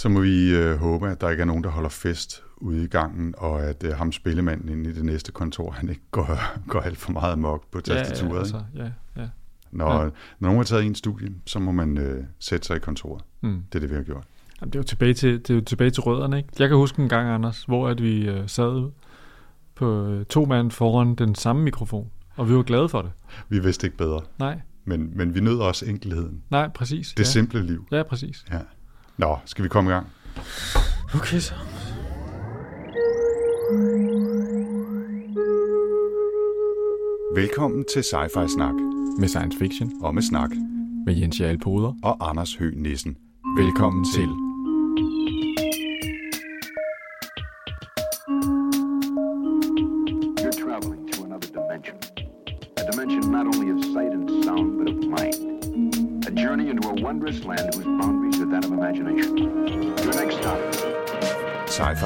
Så må vi øh, håbe, at der ikke er nogen, der holder fest ude i gangen, og at øh, ham spillemanden inde i det næste kontor, han ikke går, går alt for meget mok på tastaturet. Ja, Ja, altså, ja, ja. når, ja. når nogen har taget en studie, så må man øh, sætte sig i kontoret. Mm. Det er det, vi har gjort. Jamen, det er jo tilbage til, det er jo tilbage til rødderne, ikke? Jeg kan huske en gang, Anders, hvor at vi øh, sad på øh, to mand foran den samme mikrofon, og vi var glade for det. Vi vidste ikke bedre, Nej, men, men vi nød også enkelheden. nej, præcis. Det ja. simple liv. Ja, præcis. Ja. Nå, skal vi komme i gang? Okay, så. Velkommen til Sci-Fi Snak, Med science fiction, og med snak, med Jens Jarl Poder. og Anders Høgh Nissen. Velkommen til. You're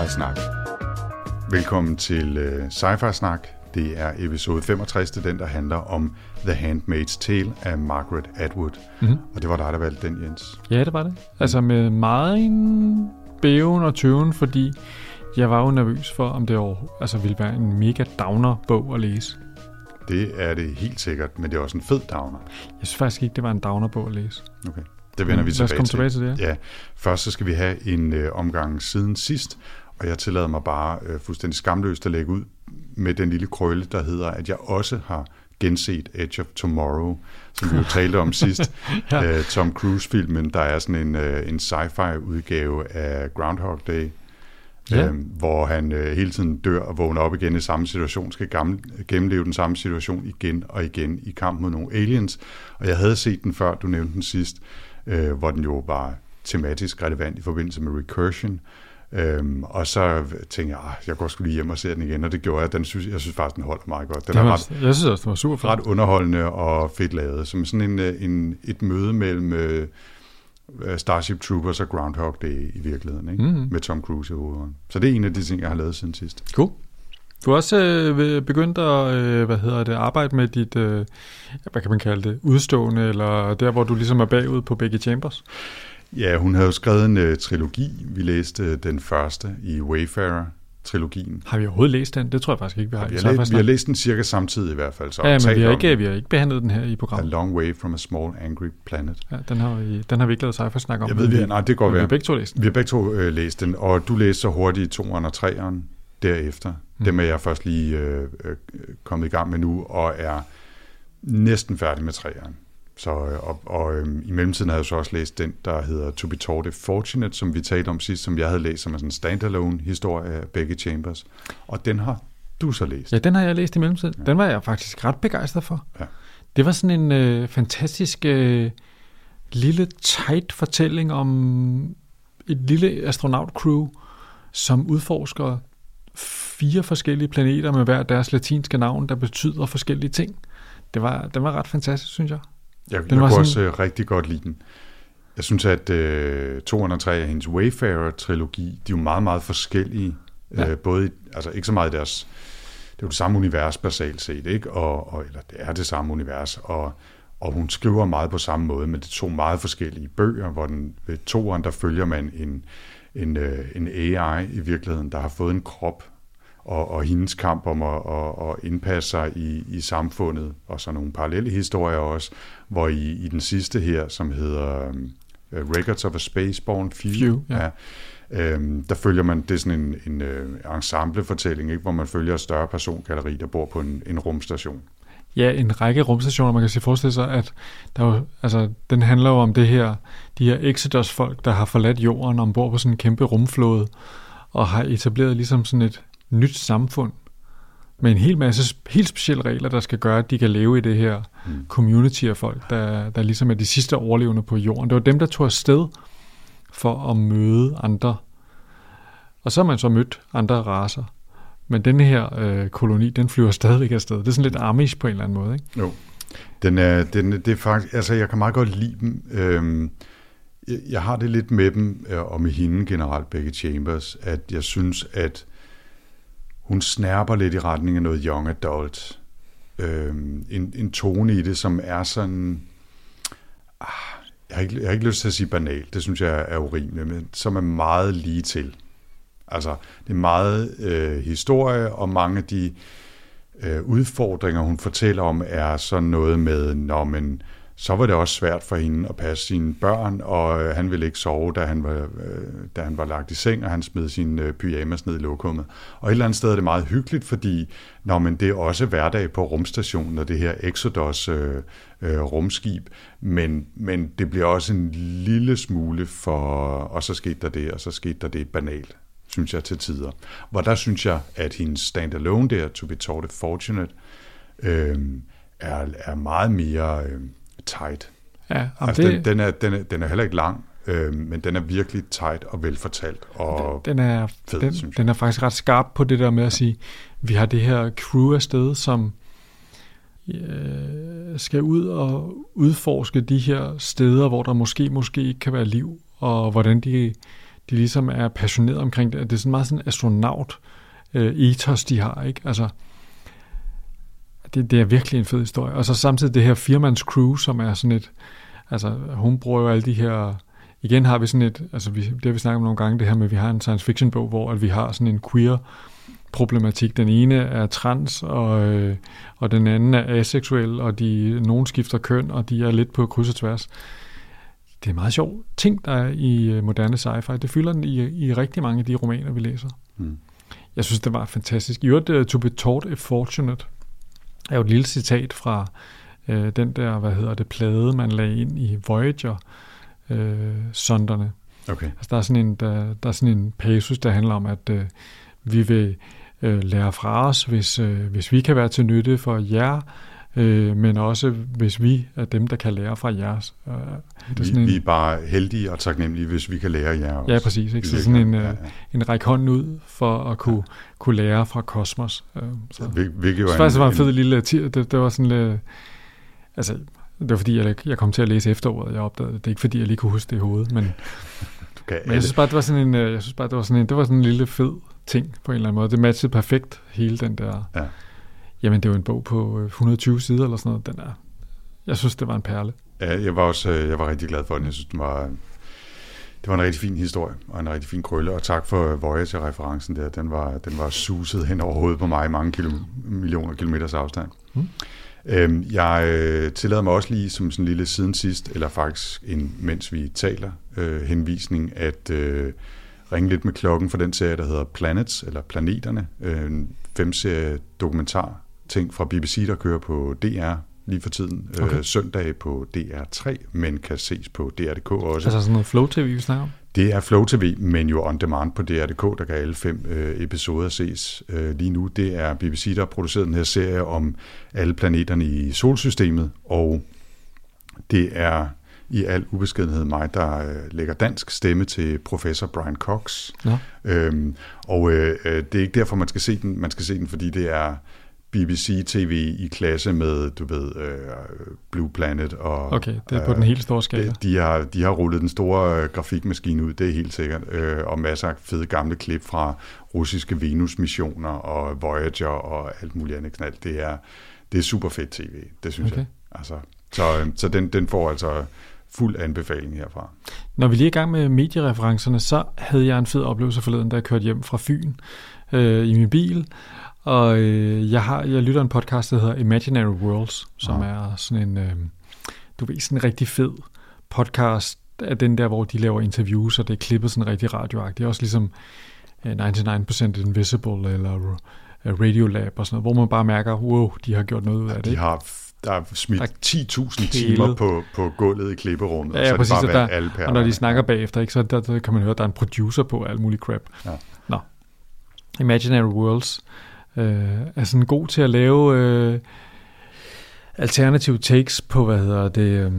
Sci-Fi Snak. Velkommen til uh, Sci-Fi Snak. Det er episode 65, det den, der handler om The Handmaid's Tale af Margaret Atwood. Mhm. Og det var dig, der valgte den, Jens. Ja, det var det. Altså med meget en bæven og tøven, fordi jeg var jo nervøs for, om det altså ville være en mega downer bog at læse. Det er det helt sikkert, men det er også en fed downer. Jeg synes faktisk ikke, det var en downer bog at læse. Okay. Det vender vi Lad os tilbage komme til. tilbage til det. Ja, først så skal vi have en øh, omgang siden sidst, og jeg tillader mig bare øh, fuldstændig skamløst at lægge ud med den lille krølle, der hedder, at jeg også har genset Edge of Tomorrow, som vi jo talte om sidst. Ja. øh, Tom Cruise-filmen, der er sådan en, øh, en sci-fi udgave af Groundhog Day, Ja. øh, hvor han øh, hele tiden dør og vågner op igen i samme situation, skal gamle, gennemleve den samme situation igen og igen i kamp mod nogle aliens. Og jeg havde set den før, du nævnte den sidst, øh, hvor den jo var tematisk relevant i forbindelse med recursion. Øhm, og så tænkte jeg, ah, jeg går sgu lige hjem og ser den igen, og det gjorde jeg. Den synes, jeg synes faktisk, den holder meget godt. Den Det er var, ret, jeg synes også, det var super flot. ret underholdende og fedt lavet, som sådan en, øh, en, et møde mellem øh, Starship Troopers og Groundhog Day i virkeligheden, ikke? Mhm. med Tom Cruise i hovedånden. Så det er en af de ting, jeg har lavet siden sidst. Cool. Du har også øh, begyndt at øh, hvad hedder det, arbejde med dit, øh, hvad kan man kalde det, udstående, eller der, hvor du ligesom er bagud på begge chambers. Ja, hun havde jo skrevet en uh, trilogi. Vi læste uh, den første i Wayfarer-trilogien. Har vi overhovedet læst den? Det tror jeg faktisk ikke, vi har. Vi i har, læst, vi har læst den cirka samtidig i hvert fald. Så Ja, men vi har, ikke, vi har ikke behandlet den her i A programmet. Long Way from a Small Angry Planet. Ja, den, har vi, den har vi ikke lavet sci-fi snak om. Jeg ved, vi, nej, det går men vi har være. begge to læst den. Vi har begge to øh, læst den, og du læste så hurtigt toeren og treeren derefter. Mm. Dem er jeg først lige øh, øh, kommet i gang med nu, og er næsten færdig med treeren. Så, øh, og, og øh, i mellemtiden har jeg så også læst den, der hedder To Be Taught If Fortunate, som vi talte om sidst, som jeg havde læst som en sådan standalone historie af begge Chambers. Og den har du så læst. Ja, den har jeg læst i mellemtiden. Den var jeg faktisk ret begejstret for. Ja. Det var sådan en øh, fantastisk øh, lille tight fortælling om et lille astronautcrew, som udforsker fire forskellige planeter med hver deres latinske navn, der betyder forskellige ting. Det var, den var ret fantastisk, synes jeg. Jeg, Den jeg var kunne sådan- også øh, rigtig godt lide den. Jeg synes, at øh, 203 af hendes Wayfarer-trilogi, de er jo meget, meget forskellige. Ja. Øh, både, i- altså ikke så meget i deres... Det er jo det samme univers basalt set, ikke? Og, og, eller det er det samme univers, og, og hun skriver meget på samme måde, men det er to meget forskellige bøger, hvor den, ved toeren, der følger man en, en, øh, en AI i virkeligheden, der har fået en krop, og, og hendes kamp om at, at, at indpasse sig i, i samfundet, og så nogle parallelle historier også, hvor i, i den sidste her, som hedder um, Records of a Spaceborne Few, Few, ja. ja. Øhm, der følger man, det er sådan en, en uh, ensemblefortælling, ikke, hvor man følger et større persongalleri, der bor på en, en rumstation. Ja, en række rumstationer, man kan sige forestille sig, at der jo, altså, den handler jo om det her, de her Exodus-folk, der har forladt jorden ombord på sådan en kæmpe rumflåde, og har etableret ligesom sådan et nyt samfund, med en hel masse helt specielle regler, der skal gøre, at de kan leve i det her Mm. community af folk, der, der ligesom er de sidste overlevende på jorden. Det var dem, der tog afsted for at møde andre. Og så har man så mødt andre raser. Men denne her øh, koloni, den flyver stadigvæk afsted. Det er sådan lidt Amish på en eller anden måde, ikke? Jo. Den er, den, det er faktisk, altså jeg kan meget godt lide dem. Øhm, jeg, jeg har det lidt med dem, øh, og med hende generelt, begge Chambers, at jeg synes, at hun snærper lidt i retning af noget young adult. Øhm, en, en tone i det, som er sådan... Ah, jeg har, ikke, jeg har ikke lyst til at sige banal, det synes jeg er urimeligt, men som er meget lige til. Altså, det er meget øh, historie, og mange af de øh, udfordringer, hun fortæller om, er sådan noget med, når man, så var det også svært for hende at passe sine børn, og øh, han ville ikke sove, da han, var, øh, da han var lagt i seng, og han smed sin øh, pyjamas ned i lokummet. Og et eller andet sted er det meget hyggeligt, fordi når man det er også hverdag på rumstationen, og det her Exodus øh, øh, rumskib, men, men det bliver også en lille smule for, og så skete der det, og så skete der det banalt synes jeg, til tider. Hvor der synes jeg, at hendes standalone der, To Be Taught Fortunate, øh, er, er meget mere øh, tight. Ja, altså, det, den, den, er, den, er, den er heller ikke lang, øh, men den er virkelig tight og velfortalt. Og den, er, fed, den, synes jeg. den er faktisk ret skarp på det der med at sige, vi har det her crew afsted, som øh, skal ud og udforske de her steder, hvor der måske, måske ikke kan være liv, og hvordan de, de ligesom er passionerede omkring det. Det er sådan meget sådan astronaut øh, ethos, de har, ikke? Altså, det, det er virkelig en fed historie. Og så samtidig det her firmands crew, som er sådan et, altså hun bruger jo alle de her, igen har vi sådan et, altså vi, det har vi snakket om nogle gange, det her med, at vi har en science fiction bog, hvor at vi har sådan en queer problematik. Den ene er trans, og, øh, og den anden er aseksuel, og de, nogen skifter køn, og de er lidt på kryds og tværs. Det er meget sjovt ting, der er i øh, moderne sci-fi. Det fylder den i, i rigtig mange af de romaner, vi læser. Mm. Jeg synes, det var fantastisk. I øvrigt, uh, To be taught if fortunate er jo et lille citat fra øh, den der, hvad hedder det, plade, man lagde ind i Voyager øh, sonderne. Okay. Altså, der er sådan en, der, der er sådan en passus, der handler om, at øh, vi vil øh, lære fra os, hvis, øh, hvis vi kan være til nytte for jer, øh, men også hvis vi er dem, der kan lære fra jeres. Øh, det er Vi, sådan en, vi er bare heldige og taknemmelige, hvis vi kan lære jer også. Ja, præcis. Ikke? Så sådan en, virkeligheden. øh, en række hånden ud for at kunne, kunne lære fra kosmos. Øh, så. Hvil- Hvilket jo synes faktisk, det var en fed lille. Det, det var sådan lidt... Altså, det var fordi, jeg, jeg kom til at læse efteråret, jeg opdagede det. Det er ikke fordi, jeg lige kunne huske det i hovedet, men, kan men jeg synes bare, det var sådan en, øh, jeg synes bare, det var sådan en, det var sådan en lille fed ting på en eller anden måde. Det matchede perfekt hele den der... Ja. Jamen, det var en bog på øh, 120 sider eller sådan noget. Den er, jeg synes, det var en perle. Ja, jeg var også øh, jeg var rigtig glad for den. Jeg synes, den var, det var en rigtig fin historie, og en rigtig fin krølle, og tak for Voyager-referencen der. Den var, den var suset hen over hovedet på mig i mange kilo, millioner kilometers afstand. Mm. Øhm, jeg øh, tillader mig også lige som sådan en lille siden sidst, eller faktisk en, mens vi taler, øh, henvisning, at øh, ringe lidt med klokken for den serie, der hedder Planets, eller Planeterne. Øh, en femserie dokumentar ting fra BBC, der kører på DR lige for tiden. Okay. Øh, søndag på DR3, men kan ses på DR.dk også. Altså sådan noget flow-tv, vi snakker om. Det er Flow TV, men jo on demand på DR.dk, der kan alle fem øh, episoder ses øh, lige nu. Det er BBC, der har produceret den her serie om alle planeterne i solsystemet, og det er i al ubeskedenhed mig, der øh, lægger dansk stemme til professor Brian Cox. Nå. Øhm, og øh, øh, det er ikke derfor, man skal se den. Man skal se den, fordi det er BBC TV i klasse med, du ved, øh, Blue Planet og... Okay, det er på den helt store skala. De, de, har, de har rullet den store øh, grafikmaskine ud, det er helt sikkert, øh, og masser af fede gamle klip fra russiske Venus-missioner og Voyager og alt muligt andet knald. Det er, det er super fedt tv, det synes Okay. jeg. Altså, så øh, så den, den får altså fuld anbefaling herfra. Når vi lige er i gang med mediereferencerne, så havde jeg en fed oplevelse forleden, da jeg kørte hjem fra Fyn øh, i min bil. Og øh, jeg, har, jeg lytter en podcast, der hedder Imaginary Worlds, som Ja. er sådan en, øh, du ved, sådan en rigtig fed podcast af den der, hvor de laver interviews, og det er klippet sådan rigtig radioagtigt. Også ligesom øh, 99% Invisible eller øh, Radiolab og sådan noget, hvor man bare mærker, wow, de har gjort noget ud af det. De har der er smidt Der 10.000 kælet. timer på, på gulvet i klipperummet, Ja, og så ja, er det præcis. bare der, alle og når de snakker bagefter, ikke, så der, der kan man høre, at der er en producer på alt muligt crap. Ja. Nå. Imaginary Worlds øh, er sådan god til at lave øh, alternative takes på, hvad hedder det... Øh,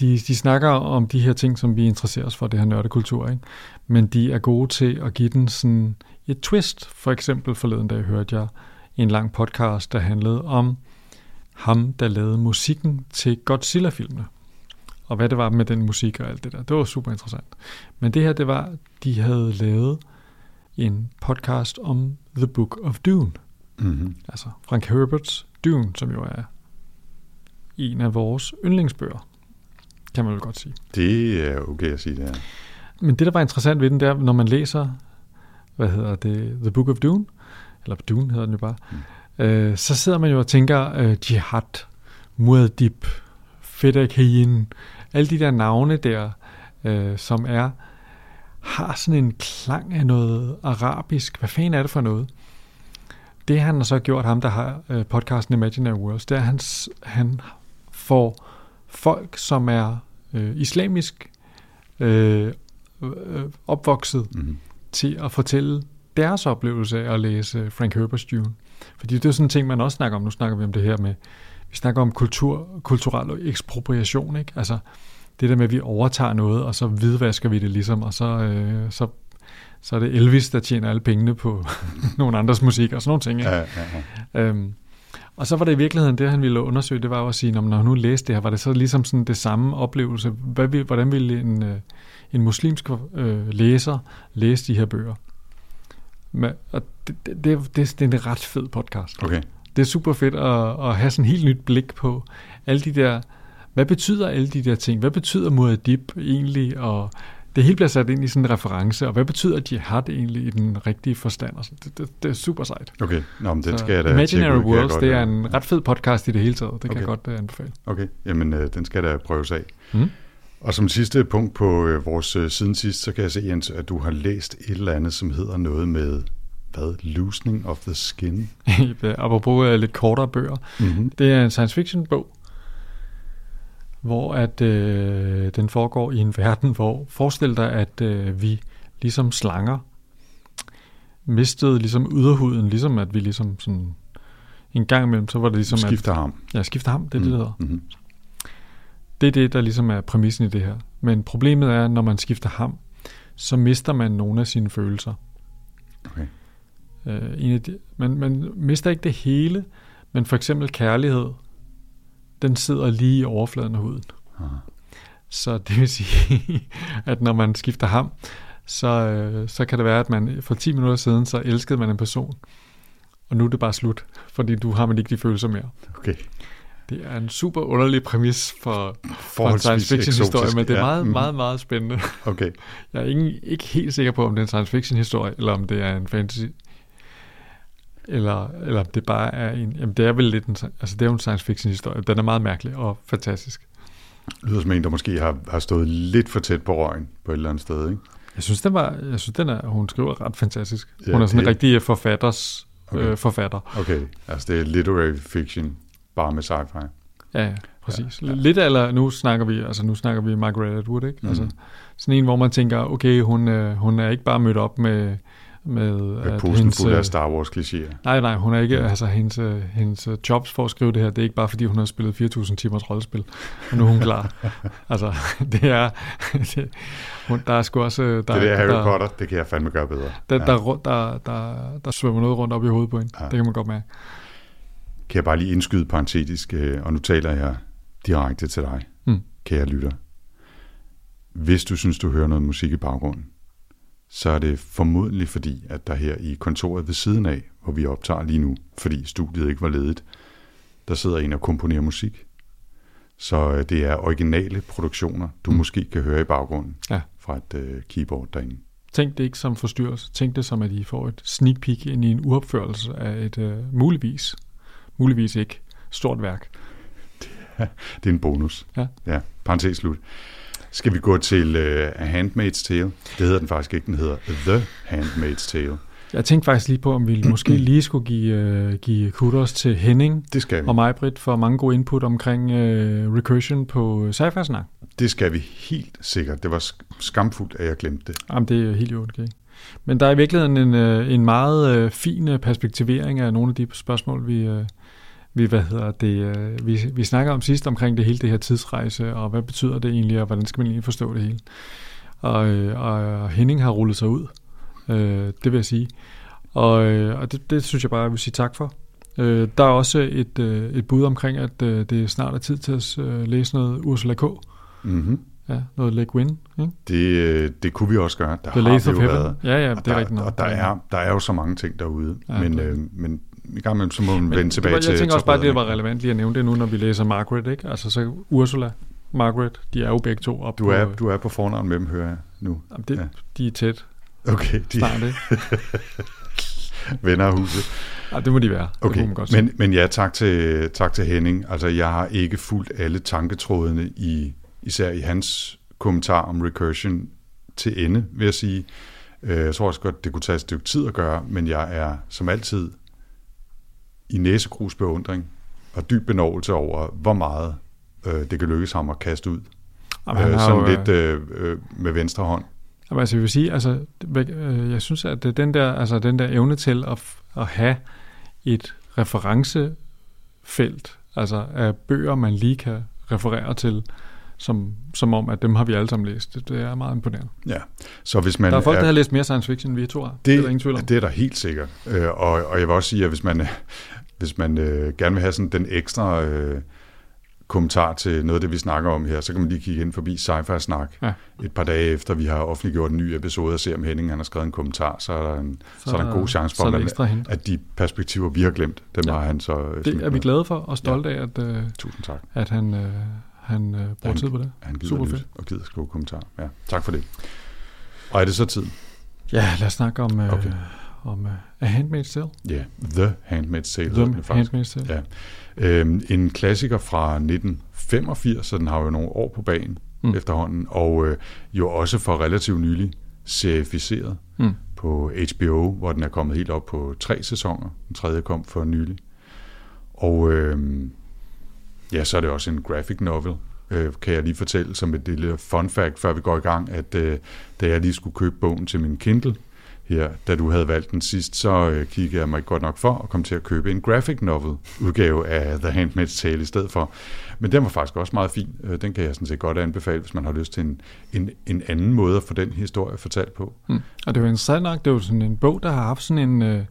de, de snakker om de her ting, som vi interesserer os for, det her nørdekultur, ikke? men de er gode til at give den sådan et twist. For eksempel forleden dag hørte jeg en lang podcast, der handlede om ham, der lavede musikken til Godzilla-filmene og hvad det var med den musik og alt det der. Det var super interessant. Men det her, det var, de havde lavet en podcast om The Book of Dune. Mm-hmm. Altså Frank Herberts Dune, som jo er en af vores yndlingsbøger. kan man vel godt sige. Det er okay at sige, det her. Men det, der var interessant ved den, der, når man læser, hvad hedder det, The Book of Dune, eller Dune hedder den jo bare, mm. øh, så sidder man jo og tænker, øh, Jihad, Muad'Dib, Fedakayin, alle de der navne der, øh, som er, har sådan en klang af noget arabisk. Hvad fanden er det for noget? Det han har så gjort, ham der har øh, podcasten Imaginary Worlds, det er, at han, han får folk, som er øh, islamisk øh, øh, opvokset mm-hmm. til at fortælle deres oplevelse af at læse Frank Herbert's Dune. Fordi det er sådan en ting, man også snakker om. Nu snakker vi om det her med, vi snakker om kultur, kulturel ekspropriation, ikke? Altså, det der med, at vi overtager noget, og så hvidvasker vi det ligesom, og så, øh, så, så er det Elvis, der tjener alle pengene på nogle andres musik og sådan nogle ting. Ikke? Ja, ja, ja. Øhm, og så var det i virkeligheden det, han ville undersøge, det var jo at sige, når han nu læste det her, var det så ligesom sådan det samme oplevelse. Hvad, hvordan ville en, øh, en muslimsk øh, læser læse de her bøger? Men, og det, det, det, det, det er en ret fed podcast. Okay. Det er super fedt at, at have sådan en helt nyt blik på alle de der hvad betyder alle de der ting? Hvad betyder Muad'Dib egentlig? Og det hele bliver sat ind i sådan en reference, og hvad betyder jihad egentlig i den rigtige forstand? Og det, det, det er super sejt. Okay, Nå, men den skal jeg da Imaginary Worlds, det er en ret fed podcast i det hele taget. Det kan okay. jeg godt uh, anbefale. Okay, jamen uh, den skal da prøves af. Mm. Og som sidste punkt på uh, vores uh, siden sidst, så kan jeg se, Jens, at du har læst et eller andet, som hedder noget med hvad? Loosening of the Skin? Apropos uh, lidt kortere bøger. Mm-hmm. Det er en science fiction bog, hvor at øh, den foregår i en verden, hvor forestil dig, at øh, vi ligesom slanger mistede ligesom yderhuden, ligesom at vi ligesom sådan en gang imellem, så var det ligesom... Skifter at, ham. Ja, skifter ham, det er mm. det, der mm-hmm. Det er det, der ligesom er præmissen i det her. Men problemet er, at når man skifter ham, så mister man nogle af sine følelser. Okay. Øh, en af de, man, man mister ikke det hele, men for eksempel kærlighed den sidder lige i overfladen af huden. Aha. Så det vil sige, at når man skifter ham, så, øh, så kan det være, at man for 10 minutter siden, så elskede man en person, og nu er det bare slut, fordi du har man ikke de følelser mere. Okay. Det er en super underlig præmis for, for en science fiction historie, men det er meget, ja. mm. meget, meget spændende. Okay. Jeg er ikke, ikke helt sikker på, om det er en science fiction historie, eller om det er en fantasy eller, eller det bare er en, jamen det er vel lidt en, altså det er jo en science fiction historie, den er meget mærkelig og fantastisk. Det lyder som en, der måske har, har stået lidt for tæt på røgen på et eller andet sted, ikke? Jeg synes, den var, jeg synes, den er, hun skriver ret fantastisk. Ja, hun er sådan en rigtig forfatters okay. øh, forfatter. Okay, altså det er literary fiction, bare med sci-fi. Ja, præcis. Ja, ja. Lidt eller nu snakker vi, altså nu snakker vi Margaret Atwood, ikke? Mm. Altså sådan en, hvor man tænker, okay, hun, øh, hun er ikke bare mødt op med med, med posen hendes, fuld af øh, Star Wars klichéer. Nej, nej, hun er ikke, altså hendes, øh, hendes øh, jobs for at skrive det her, det er ikke bare fordi hun har spillet 4.000 timers rollespil, og nu er hun klar. altså, det er, det, hun, der er sgu også... Der, det der Harry der, Potter, det kan jeg fandme gøre bedre. Der, ja. der, der, der, der svømmer noget rundt op i hovedet på hende, ja. det kan man godt mærke. Kan jeg bare lige indskyde parentetisk, og nu taler jeg direkte til dig, mm. kære lytter. Hvis du synes, du hører noget musik i baggrunden, så er det formodentlig fordi, at der her i kontoret ved siden af, hvor vi optager lige nu, fordi studiet ikke var ledet, der sidder en og komponerer musik. Så øh, det er originale produktioner, du mm. måske kan høre i baggrunden ja. fra et uh, keyboard derinde. Tænk det ikke som forstyrrelse. Tænk det som, at I får et sneak peek ind i en uopførelse af et uh, muligvis, muligvis ikke, stort værk. Det er, det er en bonus. Ja. Ja, parentes slut. Skal vi gå til uh, A Handmaid's Tale? Det hedder den faktisk ikke, den hedder The Handmaid's Tale. Jeg tænkte faktisk lige på, om vi måske lige skulle give, uh, give kudos til Henning det skal vi. og mig, Britt, for mange gode input omkring uh, recursion på sci Det skal vi helt sikkert. Det var skamfuldt, at jeg glemte det. Jamen, det er helt okay. Men der er i virkeligheden en, en meget uh, fin perspektivering af nogle af de spørgsmål, vi, uh, vi, hvad hedder det, øh, vi, vi snakker om sidst omkring det hele det her tidsrejse, og hvad betyder det egentlig, og hvordan skal man egentlig forstå det hele. Og, øh, og Henning har rullet sig ud, øh, det vil jeg sige. Og, øh, og det, det synes jeg bare, jeg vil sige tak for. Øh, der er også et, øh, et bud omkring, at øh, det snart er tid til at øh, læse noget Ursula K. Mm-hmm. Ja, noget Le Guin. Ikke? Det, det kunne vi også gøre. Der The har vi jo været. Ja, ja, det er rigtigt. Og der er, der er jo så mange ting derude. Ja, men, øh, men i gang med, så må man vende tilbage var, til Jeg tænker også bare, at det var relevant lige at nævne det nu, når vi læser Margaret, ikke? Altså så Ursula. Margaret, de er jo begge to op Du på... er, du er på fornavn med dem, hører jeg nu. Jamen, det, Ja. De er tæt Okay, de snart, ikke? venner af huset. Ja, det må de være. Det Okay, man godt sige. men, men ja, tak til, tak til Henning. Altså, jeg har ikke fulgt alle tanketrådene, i, især i hans kommentar om recursion til ende, vil jeg sige. Øh, Jeg tror også godt, det kunne tage et stykke tid at gøre, men jeg er som altid i næsegrus beundring og dyb benovelse over, hvor meget øh, det kan lykkes ham at kaste ud. Jamen, øh, sådan jo, lidt øh, øh, med venstre hånd. Jamen, altså, jeg vil sige, altså, øh, jeg synes, at det er den der, altså, den der evne til at, at have et referencefelt, altså af bøger, man lige kan referere til, som, som om, at dem har vi alle sammen læst. Det, det er meget imponerende. Ja. Så hvis man Der er folk, der har læst mere science fiction, end vi to har. Det, det er der ingen tvivl om. Det er der helt sikkert. Øh, og, og jeg vil også sige, at hvis man, hvis man øh, gerne vil have sådan den ekstra øh, kommentar til noget af det, vi snakker om her, så kan man lige kigge ind forbi Sci-Fi Snak. Ja. Et par dage efter, vi har offentliggjort en ny episode og ser, om Henning han har skrevet en kommentar, så er der en, så, så er der en god chance for, er man, at de perspektiver, vi har glemt, dem Ja. har han så øh, Det er vi glade for og stolte af, at, øh, Tusind tak. at han, øh, han øh, bruger Han- tid på det. Han gider Super fedt. og gider skrive kommentar. Ja, tak for det. Og er det så tid? Ja, lad os snakke om, øh, Okay. om uh, A Handmaid's Tale. Ja, The Handmaid's Tale. den The faktisk. Handmaid's Tale. Ja. Øhm, en klassiker fra 1985, så den har jo nogle år på banen mm. efterhånden, og øh, jo også for relativt nylig serificeret Mm. på HBO, hvor den er kommet helt op på tre sæsoner. Den tredje kom for nylig. Og øh, ja, så er det også en graphic novel, øh, kan jeg lige fortælle som et lille fun fact, før vi går i gang, at øh, da jeg lige skulle købe bogen til min Kindle, her, da du havde valgt den sidst, så øh, kiggede jeg mig godt nok for og kom til at købe en graphic novel udgave af The Handmaid's Tale i stedet for. Men den var faktisk også meget fin. Øh, Den kan jeg sådan set godt anbefale, hvis man har lyst til en, en, en anden måde at få den historie fortalt på. Mm. Og det var interessant nok, det er sådan en bog, der har haft sådan en, øh,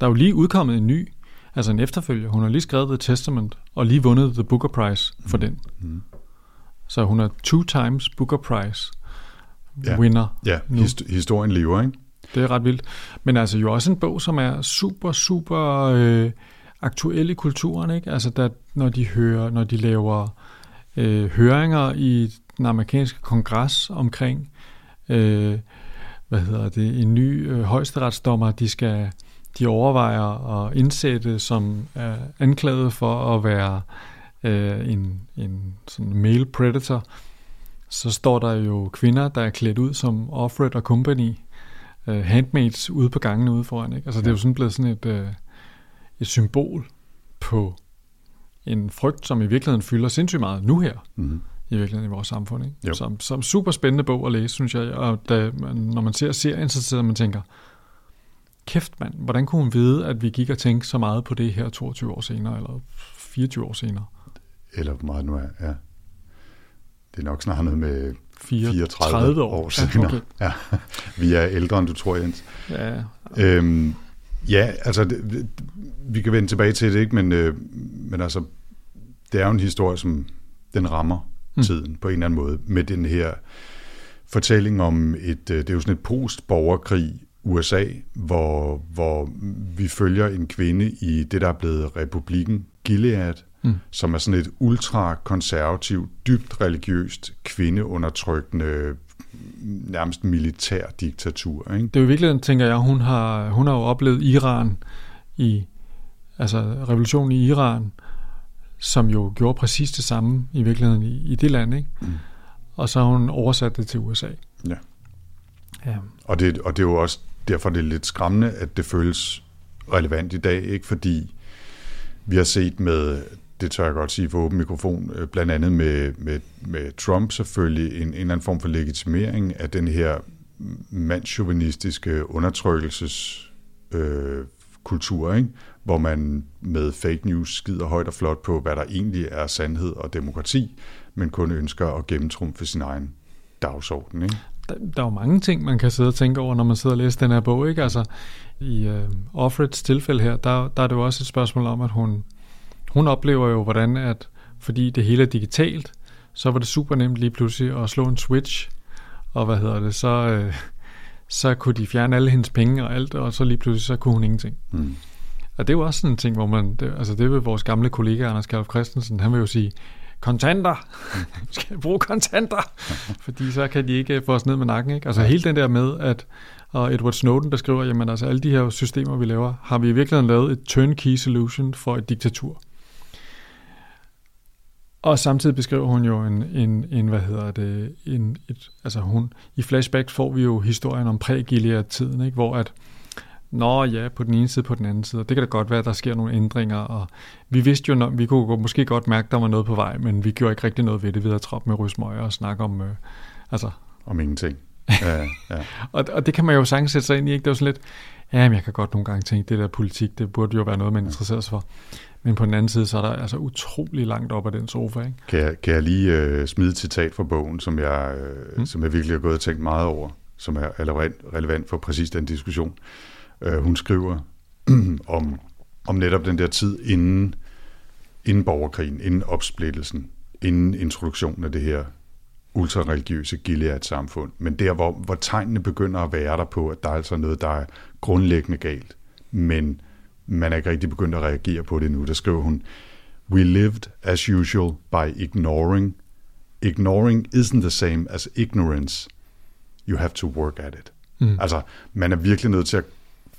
der er jo lige udkommet en ny, altså en efterfølger. Hun har lige skrevet The Testament, og lige vundet The Booker Prize for den. Mm. Så hun er two times Booker Prize Ja. winner. Ja, Nu. hist- historien lever, ikke? Det er ret vildt. Men altså jo også en bog, som er super, super øh, aktuel i kulturen, ikke? Altså der, når de hører, når de laver øh, høringer i den amerikanske kongres omkring, øh, hvad hedder det, en ny øh, højesteretsdommer, de skal, de overvejer at indsætte, som er anklaget for at være øh, en, en sådan male predator, så står der jo kvinder, der er klædt ud som Offred og Company, øh, handmaids ude på gangene ude foran. Ikke? Altså, det er jo sådan blevet sådan et, øh, et symbol på en frygt, som i virkeligheden fylder sindssygt meget nu her, Mm. i virkeligheden i vores samfund. Ikke? Jo. Som, som super spændende bog at læse, synes jeg. Og da man, når man ser serien, så sidder man og tænker, kæft mand, hvordan kunne hun vide, at vi gik og tænkte så meget på det her 22 år senere, eller 24 år senere? Eller hvor meget nu er, ja. Det er nok snart noget med 34 34 år, år senere. Ja, okay. Ja, vi er ældre, end du tror, Jens. ja, Øhm, ja, altså, det, vi kan vende tilbage til det, ikke? Men, øh, men altså, det er jo en historie, som den rammer Mm. mm. tiden på en eller anden måde, med den her fortælling om et, øh, det er jo sådan et post-borgerkrig USA, hvor, hvor vi følger en kvinde i det, der er blevet republikken Gilead, Mm. som er sådan et ultrakonservativt, dybt religiøst, kvindeundertrykkende, nærmest militær diktatur. Ikke? Det er jo i virkeligheden, tænker jeg, hun har, hun har jo oplevet Iran i, altså revolutionen i Iran, som jo gjorde præcis det samme i virkeligheden i, i det land, ikke? Mm. Og så har hun oversat det til USA. Ja. Ja, Og det, og det er jo også derfor, det lidt skræmmende, at det føles relevant i dag, ikke? fordi vi har set med, det tør jeg godt sige for åben mikrofon, øh, blandt andet med, med, med Trump selvfølgelig, en, en eller anden form for legitimering af den her mandschauvinistiske undertrykkelses øh, kultur, ikke? hvor man med fake news skider højt og flot på, hvad der egentlig er sandhed og demokrati, men kun ønsker at gennemtrumfe sin egen dagsorden. Ikke? Der, der er jo mange ting, man kan sidde og tænke over, når man sidder og læser den her bog, ikke? Altså, i uh, Offreds tilfælde her, der, der er det jo også et spørgsmål om, at hun, hun oplever jo, hvordan at, fordi det hele er digitalt, så var det super nemt lige pludselig at slå en switch, og hvad hedder det, så, øh, så kunne de fjerne alle hendes penge og alt, og så lige pludselig, så kunne hun ingenting. Mm. Og det er jo også sådan en ting, hvor man, det, altså det vil vores gamle kollega Anders Kalf Christensen, han vil jo sige, kontanter. Skal bruge kontanter. Fordi så kan de ikke få os ned med nakken. Ikke? Altså hele den der med, at og Edward Snowden, der skriver, jamen altså alle de her systemer, vi laver, har vi i virkeligheden lavet et turnkey solution for et diktatur. Og samtidig beskriver hun jo en, en, en hvad hedder det, en, et, altså hun, i flashbacks får vi jo historien om præ tiden ikke? hvor at, Nå ja, på den ene side, på den anden side. Det kan da godt være, at der sker nogle ændringer, og vi vidste jo, vi kunne måske godt mærke, at der var noget på vej, men vi gjorde ikke rigtig noget ved det ved at troppe med rysmøger og snakke om, øh, altså... Om ingenting. Ja, ja. og, og det kan man jo sagtens sætte sig ind i, ikke? Det er jo sådan lidt, ja, men jeg kan godt nogle gange tænke, det der politik, det burde jo være noget, man interesserer sig for. Men på den anden side, så er der altså utrolig langt op af den sofa. Ikke? Kan, jeg, kan jeg lige øh, smide et citat fra bogen, som jeg, øh, mm. som jeg virkelig har gået og tænkt meget over, som er relevant, relevant for præcis den diskussion. Øh, hun skriver om, om netop den der tid inden, inden borgerkrigen, inden opsplittelsen, inden introduktionen af det her ultrareligiøse Gilead-samfund. Men der, hvor, hvor tegnene begynder at være der på, at der er altså noget, der er grundlæggende galt. Men man er ikke rigtig begyndt at reagere på det nu. Der skriver hun, We lived as usual by ignoring. Ignoring isn't the same as ignorance. You have to work at it. Mm. Altså, man er virkelig nødt til at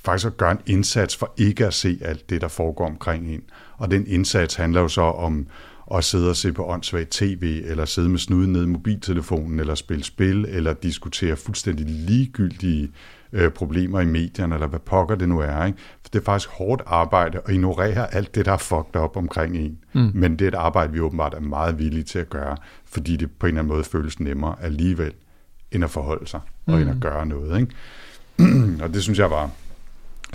faktisk at gøre en indsats for ikke at se alt det, der foregår omkring en. Og den indsats handler jo så om at sidde og se på åndssvagt tv, eller sidde med snuden ned i mobiltelefonen, eller spille spil, eller diskutere fuldstændig ligegyldige øh, problemer i medierne, eller hvad pokker det nu er. Ikke? For det er faktisk hårdt arbejde at ignorere alt det, der er fucked op omkring en. Mm. Men det er et arbejde, vi åbenbart er meget villige til at gøre, fordi det på en eller anden måde føles nemmere alligevel, end at forholde sig, og mm. end at gøre noget. Ikke? og det synes jeg var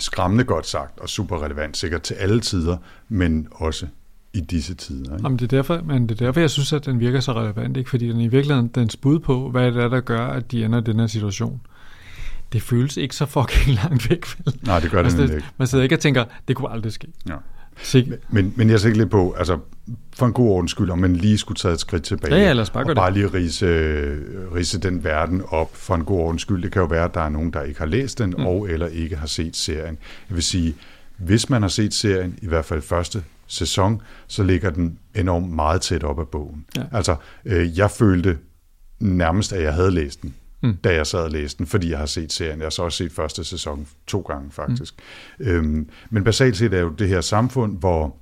skræmmende godt sagt, og super relevant, sikkert til alle tider, men også i disse tider. Ikke? Jamen, det er derfor, men det er derfor, jeg synes, at den virker så relevant, ikke? fordi den i virkeligheden den bud på, hvad det er, der gør, at de ender i den her situation. Det føles ikke så fucking langt væk. Vel? Nej, det gør det altså, ikke. Man sidder ikke og tænker, det kunne aldrig ske. Ja. Men, men, men jeg tænker lidt på, altså for en god ordens skyld, om man lige skulle tage et skridt tilbage. Ja, ja lad os bare og bare lige rise, rise den verden op for en god ordens skyld. Det kan jo være, at der er nogen, der ikke har læst den, mm. og eller ikke har set serien. Jeg vil sige, hvis man har set serien, i hvert fald første sæson, så ligger den enormt meget tæt op af bogen. Ja. Altså, øh, jeg følte nærmest, at jeg havde læst den, mm. da jeg sad og læste den, fordi jeg har set serien. Jeg har så også set første sæson to gange, faktisk. Mm. Øhm, men basalt set er jo det her samfund, hvor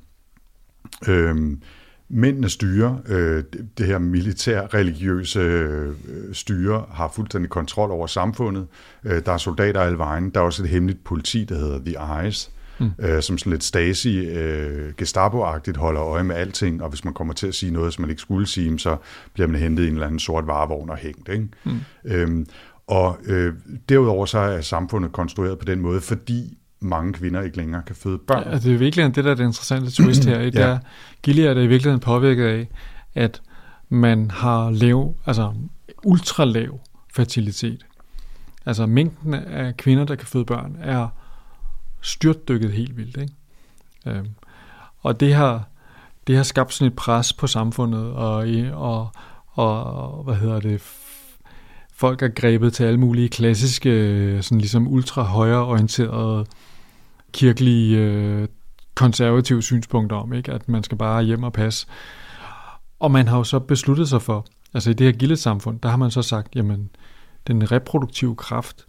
øhm, mændene styrer, øh, det her militær-religiøse øh, styre, har fuldstændig kontrol over samfundet. Øh, der er soldater alle vejen. Der er også et hemmeligt politi, der hedder The Eyes, mm. øh, som sådan lidt Stasi, øh, Gestapo-agtigt holder øje med alting, og hvis man kommer til at sige noget, som man ikke skulle sige, så bliver man hentet i en eller anden sort varevogn og hængt. Ikke? Mm. Øhm, og øh, derudover så er samfundet konstrueret på den måde, fordi mange kvinder ikke længere kan føde børn. Ja, det er virkelig det, der er det interessante twist her. Det ja. er, Gilead er i virkeligheden påvirket af, at man har lav, altså ultra lav fertilitet. Altså mængden af kvinder, der kan føde børn, er styrtdykket helt vildt. Ikke? Øh, og det har, det har skabt sådan et pres på samfundet, og, og, og hvad hedder det, folk er grebet til alle mulige klassiske, sådan ligesom ultra højreorienterede kirkelige øh, konservative synspunkter om, ikke? at man skal bare hjem og passe. Og man har jo så besluttet sig for, altså i det her gildet-samfund, der har man så sagt, jamen, den reproduktive kraft,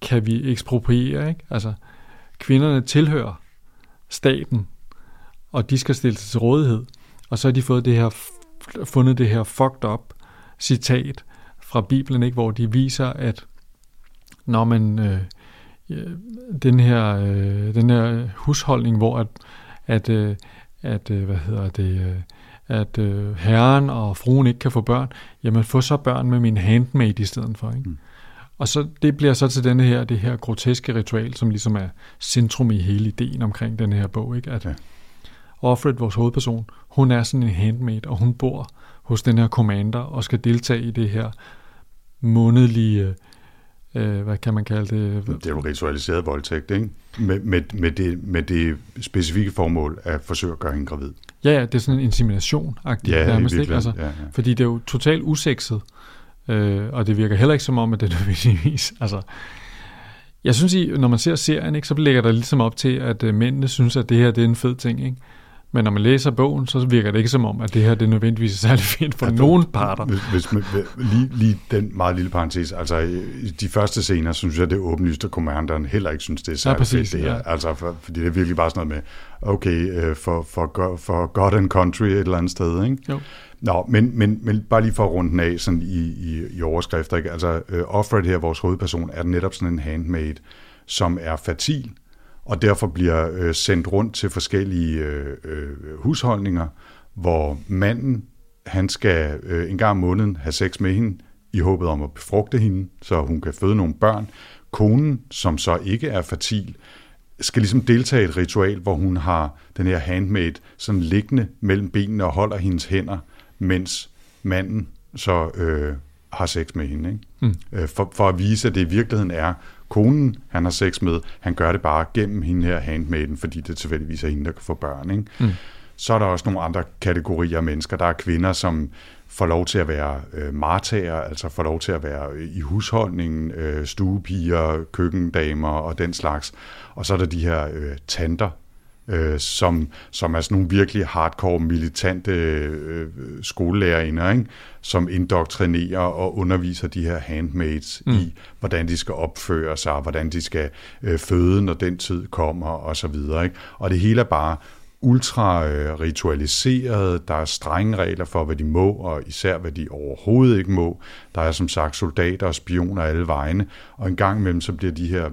kan vi ekspropriere. Ikke? Altså, kvinderne tilhører staten, og de skal stille sig til rådighed. Og så har de fået det her, fundet det her fucked up citat fra Bibelen, ikke? hvor de viser, at når man øh, den her øh, den her husholdning, hvor at at, øh, at øh, hvad hedder det øh, at øh, herren og fruen ikke kan få børn, jamen få så børn med min handmaid i stedet for. Ikke? Mm. Og så det bliver så til denne her, det her groteske ritual, som ligesom er centrum i hele ideen omkring den her bog, ikke? At ja. Offred, vores hovedperson, hun er sådan en handmaid, og hun bor hos den her commander og skal deltage i det her månedlige, øh, hvad kan man kalde det? Det er jo ritualiseret voldtægt, ikke? Med, med, med, det, med det specifikke formål at forsøge at gøre hende gravid. Ja, ja, det er sådan en insemination-agtigt ja, nærmest, ikke? Altså, ja, ja. Fordi det er jo totalt usekset. Øh, og det virker heller ikke som om, at det er nødvendigvis... Altså, jeg synes, I, når man ser serien, ikke, så ligger der ligesom op til, at øh, mændene synes, at det her det er en fed ting. Ikke? Men når man læser bogen, så virker det ikke som om, at det her det er nødvendigvis er særlig fint for ja, nogen parter. Hvis, hvis man, lige, lige den meget lille parentes, altså i de første scener, synes jeg, det er åbenlyst, at commanderen heller ikke synes, det er særlig ja, præcis, fedt. Det her. Ja. Altså, for, fordi det er virkelig bare sådan noget med, okay, uh, for, for, for God and Country et eller andet sted, ikke? Jo. Nå, men, men, men bare lige for at runde den af sådan i, i, i overskrifter, ikke? altså øh, uh, Offred her, vores hovedperson, er netop sådan en handmaid, som er fertil, og derfor bliver øh, sendt rundt til forskellige øh, øh, husholdninger, hvor manden han skal øh, en gang om måneden have sex med hende, i håbet om at befrugte hende, så hun kan føde nogle børn. Konen, som så ikke er fertil, skal ligesom deltage i et ritual, hvor hun har den her handmaid sådan liggende mellem benene og holder hendes hænder, mens manden så øh, har sex med hende. Ikke? Mm. Øh, for, for at vise, at det i virkeligheden er konen, han har sex med, han gør det bare gennem hende her handmaiden, fordi det tilfældigvis er hende, der kan få børn. Ikke? Mm. Så er der også nogle andre kategorier af mennesker. Der er kvinder, som får lov til at være øh, martager, altså får lov til at være i husholdningen, øh, stuepiger, køkkendamer og den slags. Og så er der de her øh, tanter, øh, som, som er sådan nogle virkelig hardcore, militante øh, skolelærerinder, ikke? som indoktrinerer og underviser de her handmaids mm. i, hvordan de skal opføre sig, hvordan de skal øh, føde, når den tid kommer, og så videre. Ikke? Og det hele er bare ultra øh, ritualiseret, der er strenge regler for, hvad de må, og især hvad de overhovedet ikke må. Der er som sagt soldater og spioner alle vegne, og en gang imellem så bliver de her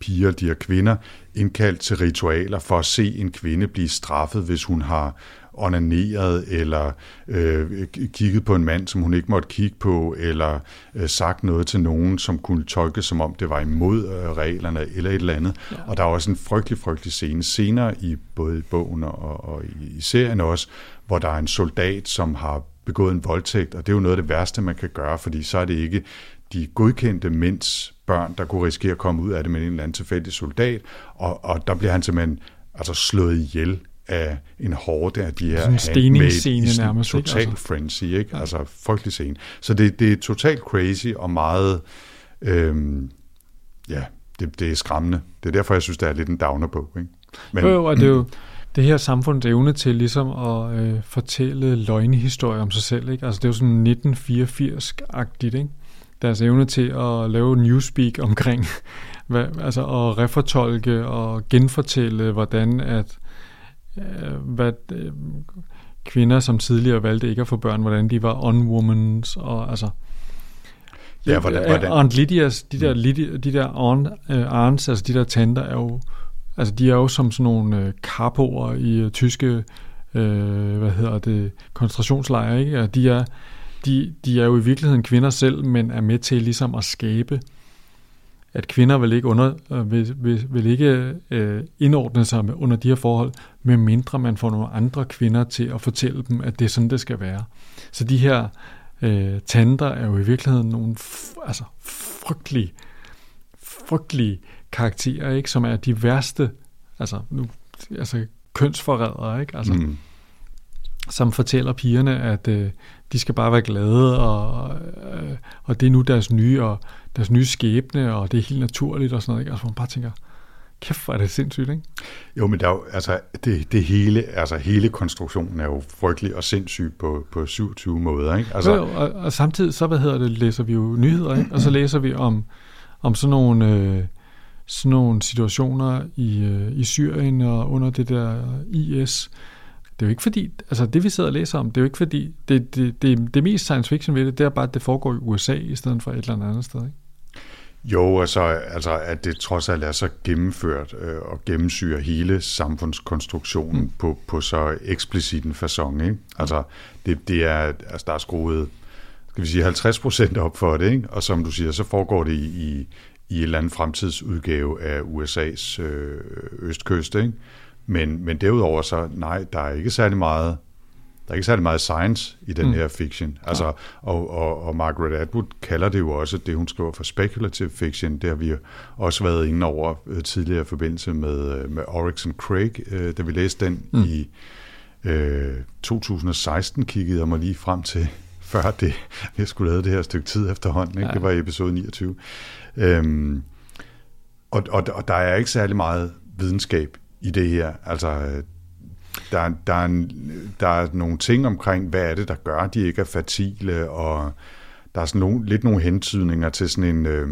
piger, de her kvinder, indkaldt til ritualer for at se en kvinde blive straffet, hvis hun har onaneret, eller øh, kigget på en mand, som hun ikke måtte kigge på, eller øh, sagt noget til nogen, som kunne tolkes som om det var imod øh, reglerne, eller et eller andet. Ja. Og der er også en frygtelig, frygtelig scene senere i både i bogen og, og i, i serien også, hvor der er en soldat, som har begået en voldtægt, og det er jo noget af det værste, man kan gøre, fordi så er det ikke de godkendte mænds børn, der kunne risikere at komme ud af det med en eller anden tilfældig soldat, og, og der bliver han simpelthen altså slået ihjel af en hårde af de her sådan en steningsscene nærmest. Total ikke? Altså. frenzy, ikke? Ja. Altså frygtelig scene. Så det, det er totalt crazy og meget, øhm, ja, det, det er skræmmende. Det er derfor, jeg synes, det er lidt en downer på. Ikke? Men, jo, og det er jo det her samfunds evne til ligesom at øh, fortælle løgnehistorier om sig selv. Ikke? Altså det er jo sådan 1984-agtigt, ikke? Deres evne til at lave newspeak omkring, hvad, altså at refortolke og genfortælle, hvordan at øh, hvad, øh, kvinder, som tidligere valgte ikke at få børn, hvordan de var unwomans, og altså Ja, hvordan, hvordan? Aunt Lydias, de der, Lydia, de der aunt, uh, aunts, altså de der tanter, er jo, altså de er jo som sådan nogle uh, kapoer i uh, tyske, uh, hvad hedder det, koncentrationslejre, ikke? Og de er, de, de er jo i virkeligheden kvinder selv, men er med til ligesom at skabe, at kvinder vil ikke, under, øh, vil, vil, vil ikke øh, indordne sig med, under de her forhold, medmindre man får nogle andre kvinder til at fortælle dem, at det er sådan, det skal være. Så de her øh, tanter er jo i virkeligheden nogle altså, frygtelige, frygtelige karakterer, ikke? som er de værste altså, nu, altså kønsforrædere, ikke? Altså, mm. som fortæller pigerne, at øh, de skal bare være glade, og, øh, og det er nu deres nye, og deres nye skæbne, og det er helt naturligt og sådan noget. Ikke? Altså man bare tænker, kæft hvor er det sindssygt, ikke? Jo, men der er jo, altså, det, det hele, altså hele konstruktionen er jo frygtelig og sindssyg på, på 27 måder, ikke? Altså, jo, og, og, samtidig så, hvad hedder det, læser vi jo nyheder, ikke? Og så læser vi om, om sådan nogle, øh, sådan nogle situationer i, øh, i Syrien og under det der IS, det er jo ikke fordi, altså det vi sidder og læser om, det er jo ikke fordi, det, det, det, det mest science fiction ved det, det er bare, at det foregår i USA i stedet for et eller andet sted, ikke? Jo, og så altså, at det trods alt er så gennemført øh, og gennemsyrer hele samfundskonstruktionen mm. på, på så eksplicit en façon. Ikke? Altså, det, det er, altså, der er skruet skal vi sige, 50 procent op for det, ikke? og som du siger, så foregår det i, i, i en eller anden fremtidsudgave af USA's øh, østkyst. Ikke? Men, men derudover så, nej, der er ikke særlig meget der er ikke særlig meget science i den mm. her fiction. Altså, ja. og, og, og Margaret Atwood kalder det jo også det, hun skriver for speculative fiction. Det har vi også været inde over uh, tidligere i forbindelse med, uh, med Oryx and Craig. Uh, da vi læste den mm. i uh, 2016, kiggede jeg mig lige frem til, før det, jeg skulle lave det her stykke tid efterhånden. Ikke? Ja. Det var episode 29. Um, øhm, og, og, og der er ikke særlig meget videnskab i det her. Altså, øh, der, der, er en, der er nogle ting omkring, hvad er det, der gør, at de ikke er fertile, og der er sådan nogle, lidt nogle hentydninger til sådan en, øh,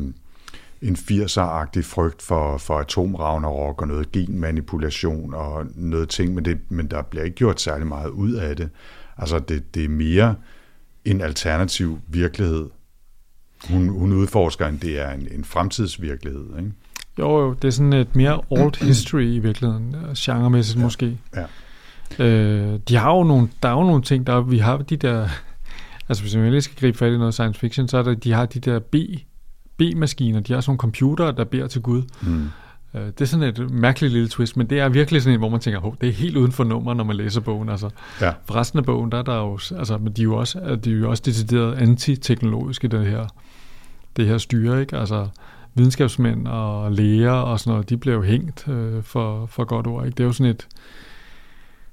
en 80'er-agtig frygt for, for atomravnerok og noget genmanipulation og noget ting, men, det, men der bliver ikke gjort særlig meget ud af det. Altså, det, det er mere en alternativ virkelighed, hun, hun udforsker, end det er en, en fremtidsvirkelighed, ikke? Jo, jo, det er sådan et mere old history i virkeligheden, genremæssigt ja. måske. Ja. Øh, de har jo nogle, der er jo nogle ting, der vi har de der, altså hvis man lige skal gribe fat i noget science fiction, så er det, de har de der B, B-maskiner, de har sådan nogle computere, der beder til Gud. Mm. Øh, det er sådan et mærkeligt lille twist, men det er virkelig sådan en, hvor man tænker, oh, det er helt uden for nummer, når man læser bogen. Altså, Ja. for resten af bogen, der er der jo, altså, men de er jo også, de er jo også decideret antiteknologiske, det her, det her styre, ikke? Altså, videnskabsmænd og læger og sådan noget, de bliver jo hængt øh, for, for godt ord, ikke? Det er jo sådan et,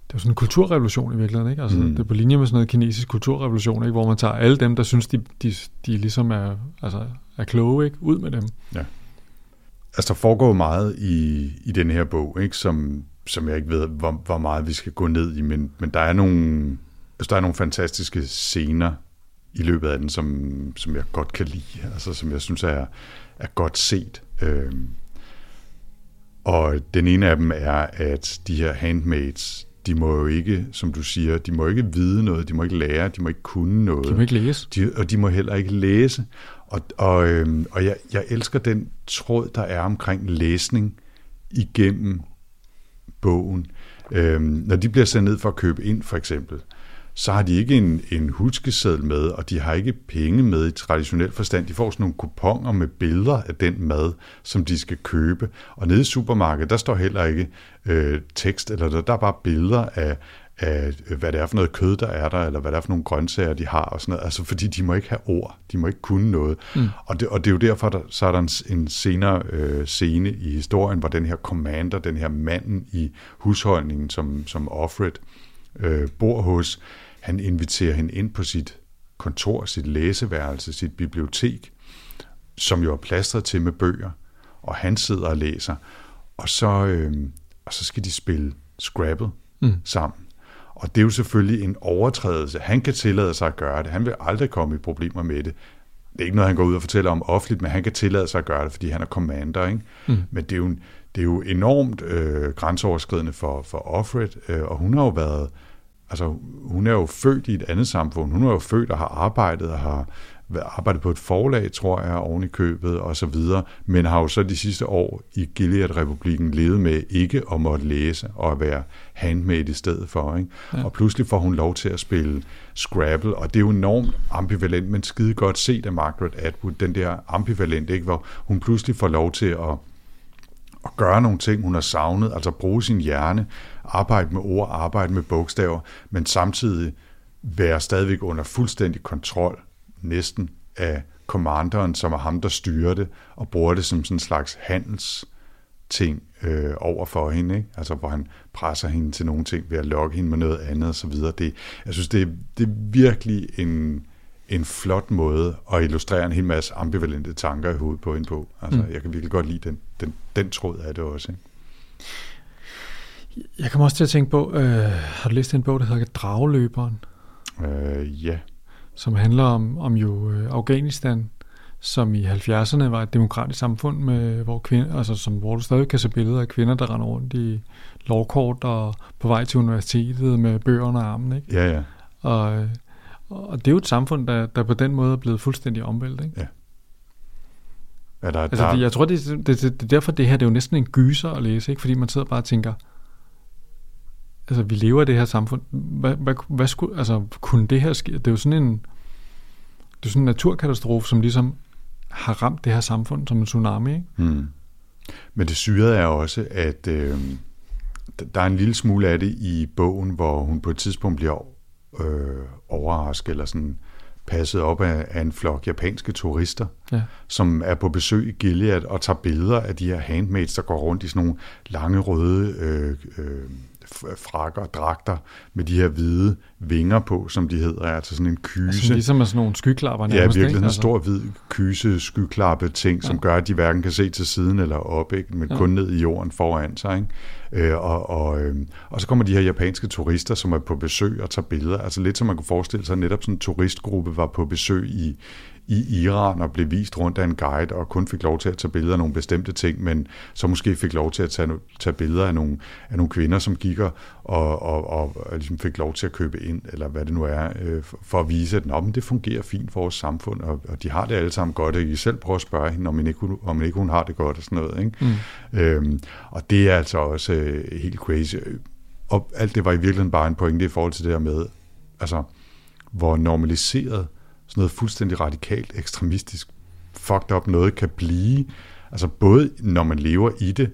det er jo sådan en kulturrevolution i virkeligheden, ikke? Altså, Mm. det er på linje med sådan noget kinesisk kulturrevolution, ikke? Hvor man tager alle dem, der synes, de, de, de ligesom er, altså, er kloge, ikke? Ud med dem. Altså, der foregår meget i, i den her bog, ikke? Som, som jeg ikke ved, hvor, hvor meget vi skal gå ned i, men, men der er nogle, altså, der er nogle fantastiske scener i løbet af den, som, som jeg godt kan lide, altså som jeg synes er, er godt set. Øhm, og den ene af dem er, at de her handmaids, de må jo ikke, som du siger, de må ikke vide noget, de må ikke lære, de må ikke kunne noget. De må ikke læse. De, og de må heller ikke læse. Og, og, øhm, og jeg, jeg elsker den tråd, der er omkring læsning igennem bogen. Øhm, når de bliver sendt ned for at købe ind, for eksempel, så har de ikke en, en huskeseddel med, og de har ikke penge med i traditionel forstand. De får sådan nogle kuponer med billeder af den mad, som de skal købe. Og nede i supermarkedet, der står heller ikke øh, tekst, eller der, der er bare billeder af, af, hvad det er for noget kød, der er der, eller hvad det er for nogle grøntsager, de har, og sådan noget. Altså, fordi de må ikke have ord, de må ikke kunne noget. Mm. Og, det, og det er jo derfor, der, så er der en, en senere øh, scene i historien, hvor den her commander, den her manden i husholdningen, som, som Offred øh, bor hos, han inviterer hende ind på sit kontor, sit læseværelse, sit bibliotek, som jo er plastret til med bøger, og han sidder og læser, og så, øh, og så skal de spille Scrabble Mm. sammen. Og det er jo selvfølgelig en overtrædelse. Han kan tillade sig at gøre det. Han vil aldrig komme i problemer med det. Det er ikke noget, han går ud og fortæller om offentligt, men han kan tillade sig at gøre det, fordi han er commander. Ikke? Mm. Men det er jo, det er jo enormt øh, grænseoverskridende for, for Offred, øh, og hun har jo været, altså hun er jo født i et andet samfund. Hun er jo født og har arbejdet og har arbejdet på et forlag, tror jeg, oven i købet og så videre, men har jo så de sidste år i Gilead-republiken levet med ikke at måtte læse og at være handmade i stedet for. Ikke? Ja. Og pludselig får hun lov til at spille Scrabble, og det er jo enormt ambivalent, men skide godt set af Margaret Atwood, den der ambivalent, ikke? hvor hun pludselig får lov til at at gøre nogle ting, hun har savnet, altså bruge sin hjerne, arbejde med ord, arbejde med bogstaver, men samtidig være stadigvæk under fuldstændig kontrol, næsten af commanderen, som er ham, der styrer det, og bruger det som sådan en slags handels ting øh, over for hende, ikke? altså hvor han presser hende til nogle ting ved at lokke hende med noget andet og så videre. Det, jeg synes, det er, det er virkelig en, en flot måde at illustrere en hel masse ambivalente tanker i hovedet på hende på. Altså, mm. Jeg kan virkelig godt lide den, den, den tråd af det også. Ikke? Jeg kommer også til at tænke på, øh, har du læst en bog, der hedder Dragløberen, Øh, ja, som handler om, om jo øh, Afghanistan, som i 70'erne var et demokratisk samfund, med, hvor, kvinder, altså, som, hvor du stadig kan se billeder af kvinder, der render rundt i lovkort og på vej til universitetet med bøger under armen. Ikke? ja, ja. Og, øh, og det er jo et samfund, der, der på den måde er blevet fuldstændig omvæltet. Ikke? Er der, Altså, der, det, jeg tror, det, det, det, det er derfor, det her det er jo næsten en gyser at læse, ikke? fordi man sidder bare og tænker, altså vi lever i det her samfund, hvad, hvad, hvad skulle, altså kunne det her ske? Det er jo sådan en, det er sådan en naturkatastrofe, som ligesom har ramt det her samfund som en tsunami, ikke? Hmm. Men det syrede er også, at øh, der er en lille smule af det i bogen, hvor hun på et tidspunkt bliver øh, overrasket eller sådan passet op af, af en flok japanske turister, Ja. som er på besøg i Gilead og tager billeder af de her handmaids, der går rundt i sådan nogle lange røde øh, øh, frakker og dragter med de her hvide vinger på, som de hedder, altså sådan en kyse. Altså ligesom med sådan nogle skyklapper Ja, nærmest, virkelig ikke? en Altså, stor hvid kyse skyklappe ting, som Ja. gør, at de hverken kan se til siden eller op, ikke? men Ja. kun ned i jorden foran sig. Ikke? Øh, og, og, øh, og så kommer de her japanske turister, som er på besøg og tager billeder. Altså lidt som man kunne forestille sig, netop sådan en turistgruppe var på besøg i, i Iran og blev vist rundt af en guide og kun fik lov til at tage billeder af nogle bestemte ting, men så måske fik lov til at tage, tage billeder af nogle, af nogle kvinder, som kigger og, og, og, og ligesom fik lov til at købe ind, eller hvad det nu er, øh, for- at vise, at Nå, men det fungerer fint for vores samfund, og, og de har det alle sammen godt, og I selv prøver at spørge hende, om, ikke, om ikke hun har det godt og sådan noget. Ikke? Mm. Øhm, og det er altså også øh, helt crazy. Og alt det var i virkeligheden bare en pointe i forhold til det her med, altså, hvor normaliseret sådan noget fuldstændig radikalt, ekstremistisk, fucked up noget kan blive. Altså både når man lever i det,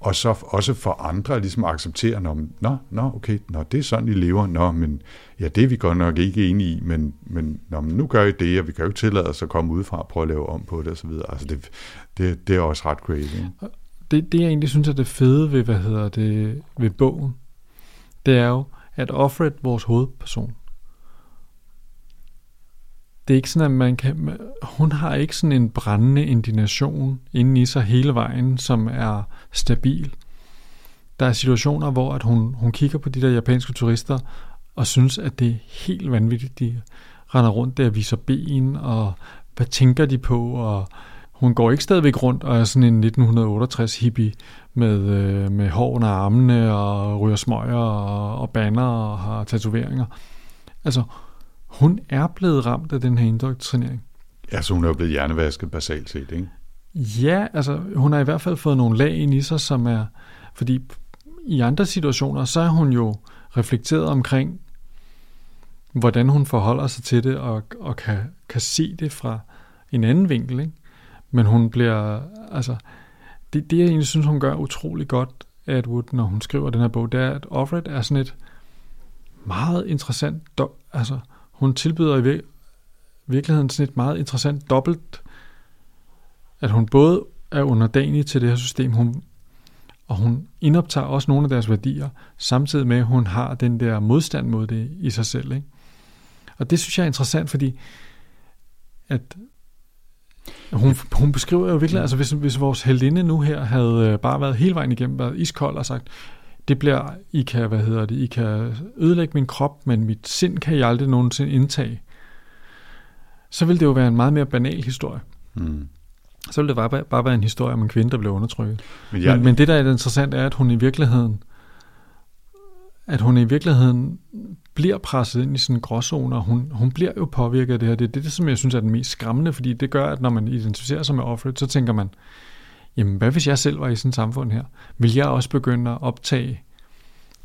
og så også for andre ligesom at ligesom acceptere, når nå, nå, okay, nå, det er sådan, I lever, nå, men ja, det er vi godt nok ikke enige i, men, men, nå, men nu gør I det, og vi kan jo ikke tillade os at komme udefra og prøve at lave om på det, og så videre. Altså det, det, det er også ret crazy. Ikke? det, det jeg egentlig synes er det fede ved, hvad hedder det, ved bogen, det er jo, at Offred, vores hovedperson, det er ikke sådan, at man kan, hun har ikke sådan en brændende indignation inde i sig hele vejen, som er stabil. Der er situationer, hvor at hun, hun kigger på de der japanske turister, og synes, at det er helt vanvittigt, de render rundt der og viser ben, og hvad tænker de på, og hun går ikke stadigvæk rundt og er sådan en 1968 hippie med, øh, med hår under armene og ryger smøger og, og banner og har tatoveringer. Altså, hun er blevet ramt af den her indoktrinering. Altså hun er jo blevet hjernevasket basalt set, ikke? Ja, altså hun har i hvert fald fået nogle lag ind i sig, som er, fordi i andre situationer, så er hun jo reflekteret omkring, hvordan hun forholder sig til det, og, og kan, kan se det fra en anden vinkel, ikke? Men hun bliver, altså, det, det jeg egentlig synes, hun gør utrolig godt, Atwood, når hun skriver den her bog, det er, at Offred er sådan et meget interessant, do, altså, hun tilbyder i vir- virkeligheden sådan et meget interessant dobbelt, at hun både er underdanig til det her system, hun, og hun indoptager også nogle af deres værdier, samtidig med, at hun har den der modstand mod det i sig selv. Ikke? Og det synes jeg er interessant, fordi at hun, hun beskriver jo virkelig, altså hvis, hvis vores heldinde nu her havde øh, bare været hele vejen igennem, været iskold og sagt, det bliver, I kan, hvad hedder det, I kan ødelægge min krop, men mit sind kan I aldrig nogensinde indtage, så ville det jo være en meget mere banal historie. Mm. Så ville det bare, bare være en historie om en kvinde, der blev undertrykket. Men, Men, men det, der er interessant, er, at hun i virkeligheden at hun i virkeligheden bliver presset ind i sådan en gråzone, og hun, hun bliver jo påvirket af det her. Det er det, som jeg synes er den mest skræmmende, fordi det gør, at når man identificerer sig med offeret, så tænker man, jamen hvad hvis jeg selv var i sådan et samfund her? Vil jeg også begynde at optage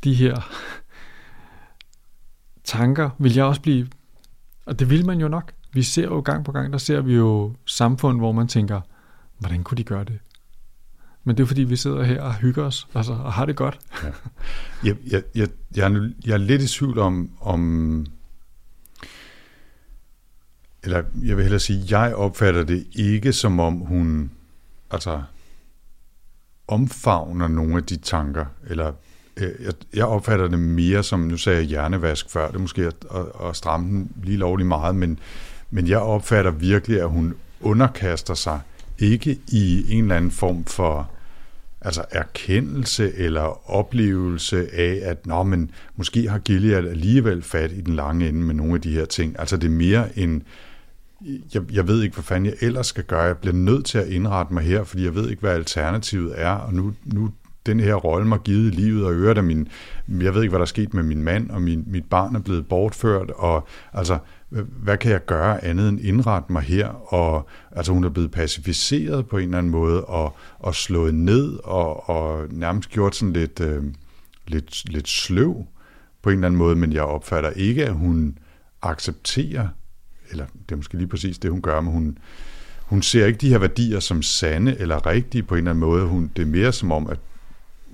de her tanker? Vil jeg også blive... Og det vil man jo nok. Vi ser jo gang på gang, der ser vi jo samfund, hvor man tænker, hvordan kunne de gøre det? Men det er fordi, vi sidder her og hygger os altså, og har det godt. Ja. Jeg, jeg, jeg, jeg, er, nu- jeg er lidt i tvivl om, om... Eller jeg vil hellere sige, jeg opfatter det ikke som om hun altså omfavner nogle af de tanker, eller øh, jeg, jeg opfatter det mere som, nu sagde jeg hjernevask før, det er måske at, at, at stramme den lige lovlig meget, men, men jeg opfatter virkelig, at hun underkaster sig ikke i en eller anden form for altså erkendelse eller oplevelse af, at Nå, men måske har Gilead alligevel fat i den lange ende med nogle af de her ting. Altså det er mere en, jeg, jeg ved ikke, hvad fanden jeg ellers skal gøre. Jeg bliver nødt til at indrette mig her, fordi jeg ved ikke, hvad alternativet er, og nu, nu den her rolle mig givet i livet, og øret af min, jeg ved ikke, hvad der er sket med min mand, og min, mit barn er blevet bortført, og altså, hvad kan jeg gøre andet end indrette mig her? Og altså, hun er blevet pacificeret på en eller anden måde, og, og slået ned, og, og nærmest gjort sådan lidt, øh, lidt, lidt sløv på en eller anden måde, men jeg opfatter ikke, at hun accepterer, eller det er måske lige præcis det, hun gør, men hun, hun ser ikke de her værdier som sande eller rigtige på en eller anden måde. Hun, det er mere som om, at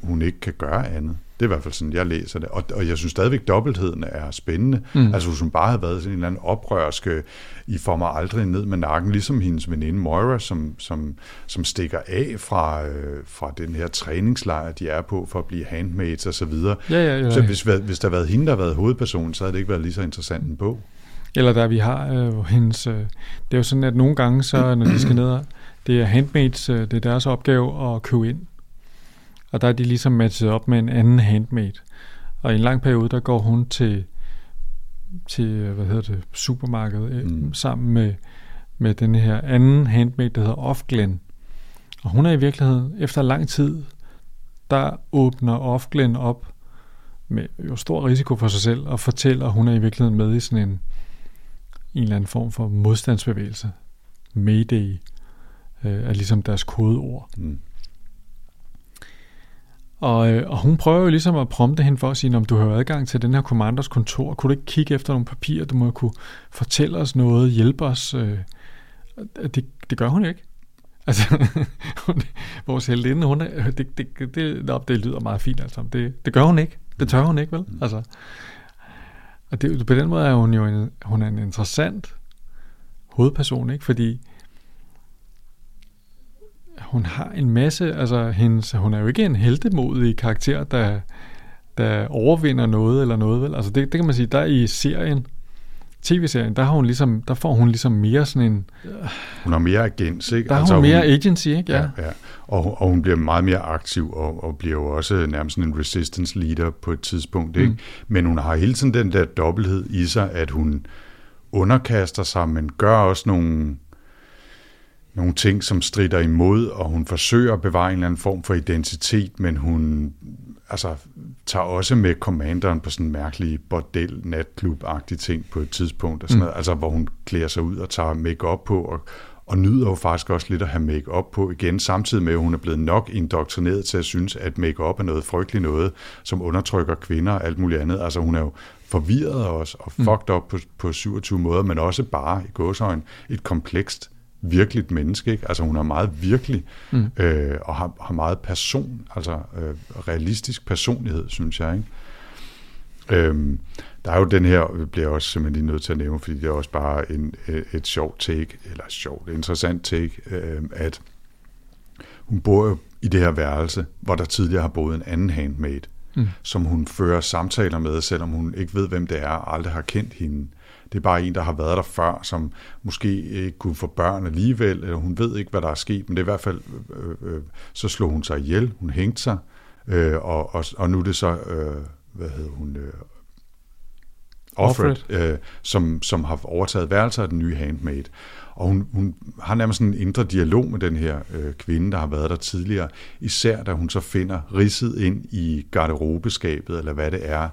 hun ikke kan gøre andet. Det er i hvert fald sådan, jeg læser det. Og, og jeg synes stadigvæk, dobbeltheden er spændende. Mm. Altså, hvis hun bare havde været sådan en eller anden oprørske, I får mig aldrig ned med nakken, ligesom hendes veninde Moira, som, som, som stikker af fra, øh, fra den her træningslejr, de er på for at blive handmaids og så videre. Ja, ja, ja. Så hvis, hvis der havde været hende, der havde været hovedpersonen, så havde det ikke været lige så interessant en bog. Eller der vi har øh, hendes... Øh, det er jo sådan, at nogle gange, så når de skal ned, det er handmaids, øh, det er deres opgave at købe ind. Og der er de ligesom matchet op med en anden handmaid. Og i en lang periode, der går hun til, til øh, hvad hedder det, supermarkedet mm. sammen med, med den her anden handmaid, der hedder Offglen. Og hun er i virkeligheden, efter lang tid, der åbner Offglen op med jo stor risiko for sig selv, og fortæller, at hun er i virkeligheden med i sådan en, en eller anden form for modstandsbevægelse. Mayday øh, er ligesom deres kodeord. Mm. Og, øh, og hun prøver jo ligesom at prompte hende for at sige, om du har adgang til den her kommanders kontor, kunne du ikke kigge efter nogle papirer, du må kunne fortælle os noget, hjælpe os. Øh, det, det gør hun ikke. Altså, hun, vores heldinde, hun det, det, det, det, det lyder meget fint altså. Det, det gør hun ikke. Det tør hun ikke, vel? Mm. Altså, og det, på den måde er hun jo en, hun er en interessant hovedperson, ikke? Fordi hun har en masse, altså hendes, hun er jo ikke en heldemodig karakter, der, der overvinder noget eller noget, vel? Altså det, det kan man sige, der i serien, tv-serien, der, har hun ligesom, der får hun ligesom mere sådan en... Hun har mere agens, ikke? Der har altså, hun mere hun, agency, ikke? Ja, ja. ja. Og, og hun bliver meget mere aktiv, og, og bliver jo også nærmest en resistance leader på et tidspunkt, ikke? Mm. Men hun har hele tiden den der dobbelthed i sig, at hun underkaster sig, men gør også nogle nogle ting, som strider imod, og hun forsøger at bevare en eller anden form for identitet, men hun altså, tager også med commanderen på sådan en mærkelig bordel natklub ting på et tidspunkt, og sådan mm. noget, altså, hvor hun klæder sig ud og tager make på, og, og nyder jo faktisk også lidt at have make på igen, samtidig med, at hun er blevet nok indoktrineret til at synes, at make er noget frygteligt noget, som undertrykker kvinder og alt muligt andet. Altså hun er jo forvirret også, og mm. fucked op på, på 27 måder, men også bare i gåsøjne et komplekst virkeligt menneske. Ikke? Altså hun er meget virkelig mm. øh, og har, har meget person, altså øh, realistisk personlighed, synes jeg. Ikke? Øhm, der er jo den her, bliver jeg også simpelthen lige nødt til at nævne, fordi det er også bare en, et, et sjovt take, eller sjovt, interessant take, øh, at hun bor jo i det her værelse, hvor der tidligere har boet en anden handmaid, mm. som hun fører samtaler med, selvom hun ikke ved, hvem det er, og aldrig har kendt hende. Det er bare en, der har været der før, som måske ikke kunne få børn alligevel, eller hun ved ikke, hvad der er sket, men det er i hvert fald, øh, øh, så slog hun sig ihjel, hun hængte sig, øh, og, og, og nu er det så, øh, hvad hedder hun, øh, Offred, øh, som, som har overtaget værelser af den nye handmaid. Og hun, hun har nærmest en indre dialog med den her øh, kvinde, der har været der tidligere, især da hun så finder ridset ind i garderobeskabet, eller hvad det er,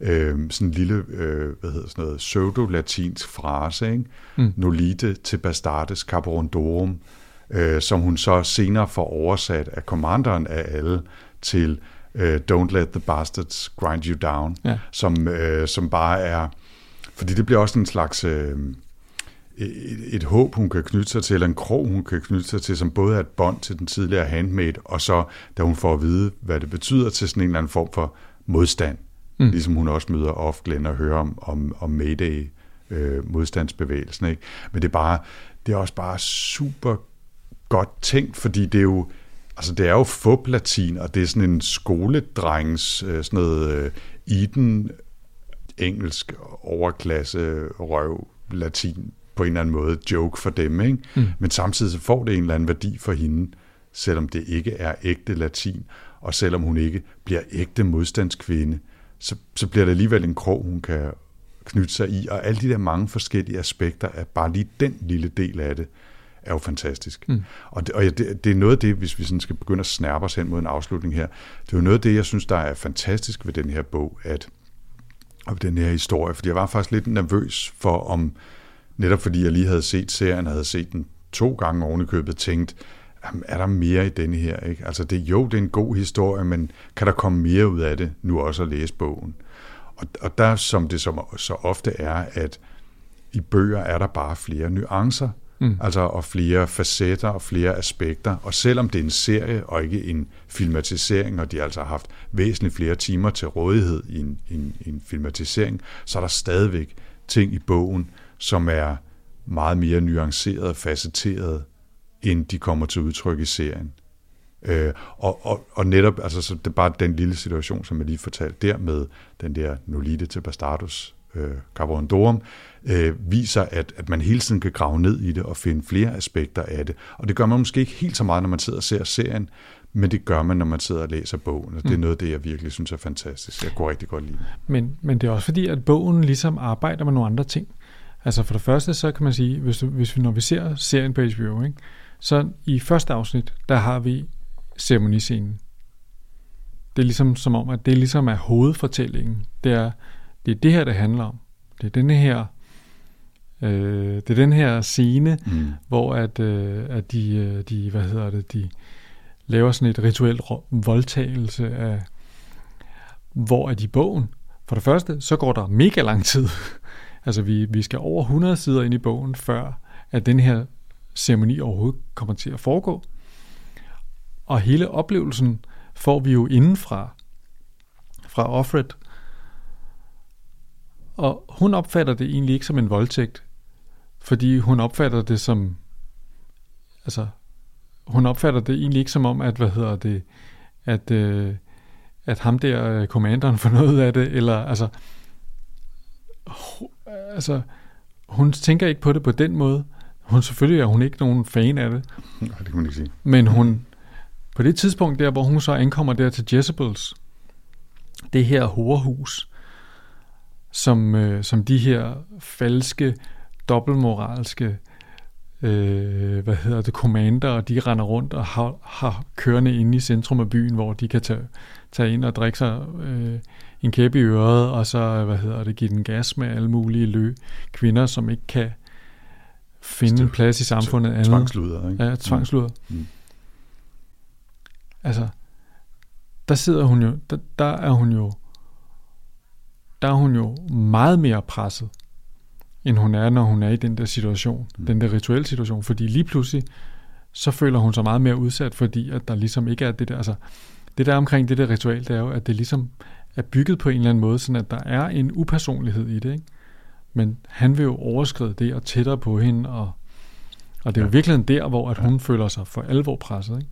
øh, sådan en lille, øh, hvad hedder sådan noget, pseudo-latinsk frase, ikke? Mm. Nolite til bastardes caporondorum, øh, som hun så senere får oversat af kommanderen af alle til øh, Don't let the bastards grind you down, ja. som, øh, som bare er, fordi det bliver også en slags... Øh, et, et håb, hun kan knytte sig til, eller en krog, hun kan knytte sig til, som både er et bånd til den tidligere handmaid, og så, da hun får at vide, hvad det betyder til sådan en eller anden form for modstand. Mm. Ligesom hun også møder off Glenn og hører om, om, om Mayday, øh, modstandsbevægelsen. Ikke? Men det er, bare, det er også bare super godt tænkt, fordi det er jo, altså det er jo fublatin, og det er sådan en skoledrengs, øh, sådan noget øh, Eden engelsk overklasse røv latin på en eller anden måde joke for dem, ikke? Mm. men samtidig så får det en eller anden værdi for hende, selvom det ikke er ægte latin, og selvom hun ikke bliver ægte modstandskvinde, så, så bliver det alligevel en krog, hun kan knytte sig i, og alle de der mange forskellige aspekter af bare lige den lille del af det, er jo fantastisk. Mm. Og, det, og det, det er noget af det, hvis vi sådan skal begynde at snærpe os hen mod en afslutning her, det er jo noget af det, jeg synes, der er fantastisk ved den her bog, at og den her historie, fordi jeg var faktisk lidt nervøs for, om netop fordi jeg lige havde set serien, havde set den to gange oven i købet, tænkt, jamen, er der mere i denne her? Ikke? Altså det, jo, det er en god historie, men kan der komme mere ud af det, nu også at læse bogen? Og, og der, som det som, så ofte er, at i bøger er der bare flere nuancer, Mm. Altså, og flere facetter og flere aspekter. Og selvom det er en serie og ikke en filmatisering, og de altså har haft væsentligt flere timer til rådighed i en, en, en filmatisering, så er der stadigvæk ting i bogen, som er meget mere nuanceret og facetteret, end de kommer til udtryk i serien. Øh, og, og, og netop, altså så det er bare den lille situation, som jeg lige fortalte der med den der Nolite til Bastardus øh, Carborundorum, øh, viser, at, at man hele tiden kan grave ned i det og finde flere aspekter af det. Og det gør man måske ikke helt så meget, når man sidder og ser serien, men det gør man, når man sidder og læser bogen, og det er mm. noget af det, jeg virkelig synes er fantastisk. Jeg kunne rigtig godt lide. Men, men det er også fordi, at bogen ligesom arbejder med nogle andre ting. Altså for det første, så kan man sige, hvis, du, hvis vi, når vi ser serien på HBO, ikke, så i første afsnit, der har vi ceremoniscenen. Det er ligesom som om, at det ligesom er hovedfortællingen. Det er det, er det her, det handler om. Det er denne her øh, det er den her scene, mm. hvor at, øh, at de, øh, de, hvad hedder det, de laver sådan et rituelt voldtagelse af, hvor er de bogen? For det første, så går der mega lang tid. altså vi, vi skal over 100 sider ind i bogen, før at den her ceremoni overhovedet kommer til at foregå. Og hele oplevelsen får vi jo indenfra, fra Offred. Og hun opfatter det egentlig ikke som en voldtægt, fordi hun opfatter det som, altså, hun opfatter det egentlig ikke som om, at, hvad hedder det, at, øh, at ham der, øh, kommanderen, får noget af det, eller, altså, altså, hun tænker ikke på det på den måde. Hun selvfølgelig er hun ikke nogen fan af det. Nej, det kan man ikke sige. Men hun, på det tidspunkt der, hvor hun så ankommer der til Jezebels, det her horehus, som, øh, som de her falske, dobbeltmoralske, øh, hvad hedder det, commander, de render rundt og har, har kørende inde i centrum af byen, hvor de kan tage, tage ind og drikke sig øh, en kæppe i øret, og så, hvad hedder det, give den gas med alle mulige lø kvinder, som ikke kan finde en plads i samfundet. Tvangsluder, ikke? Ja, tvangsluder. Mm. mm. Altså, der sidder hun jo, der, der er hun jo, der er hun jo meget mere presset, end hun er, når hun er i den der situation, mm. den der rituelle situation, fordi lige pludselig, så føler hun sig meget mere udsat, fordi at der ligesom ikke er det der, altså, det der omkring det der ritual, det er jo, at det ligesom er bygget på en eller anden måde, sådan at der er en upersonlighed i det, ikke? Men han vil jo overskride det og tættere på hende, og, og det er jo virkelig der, hvor at hun ja. føler sig for alvor presset, ikke?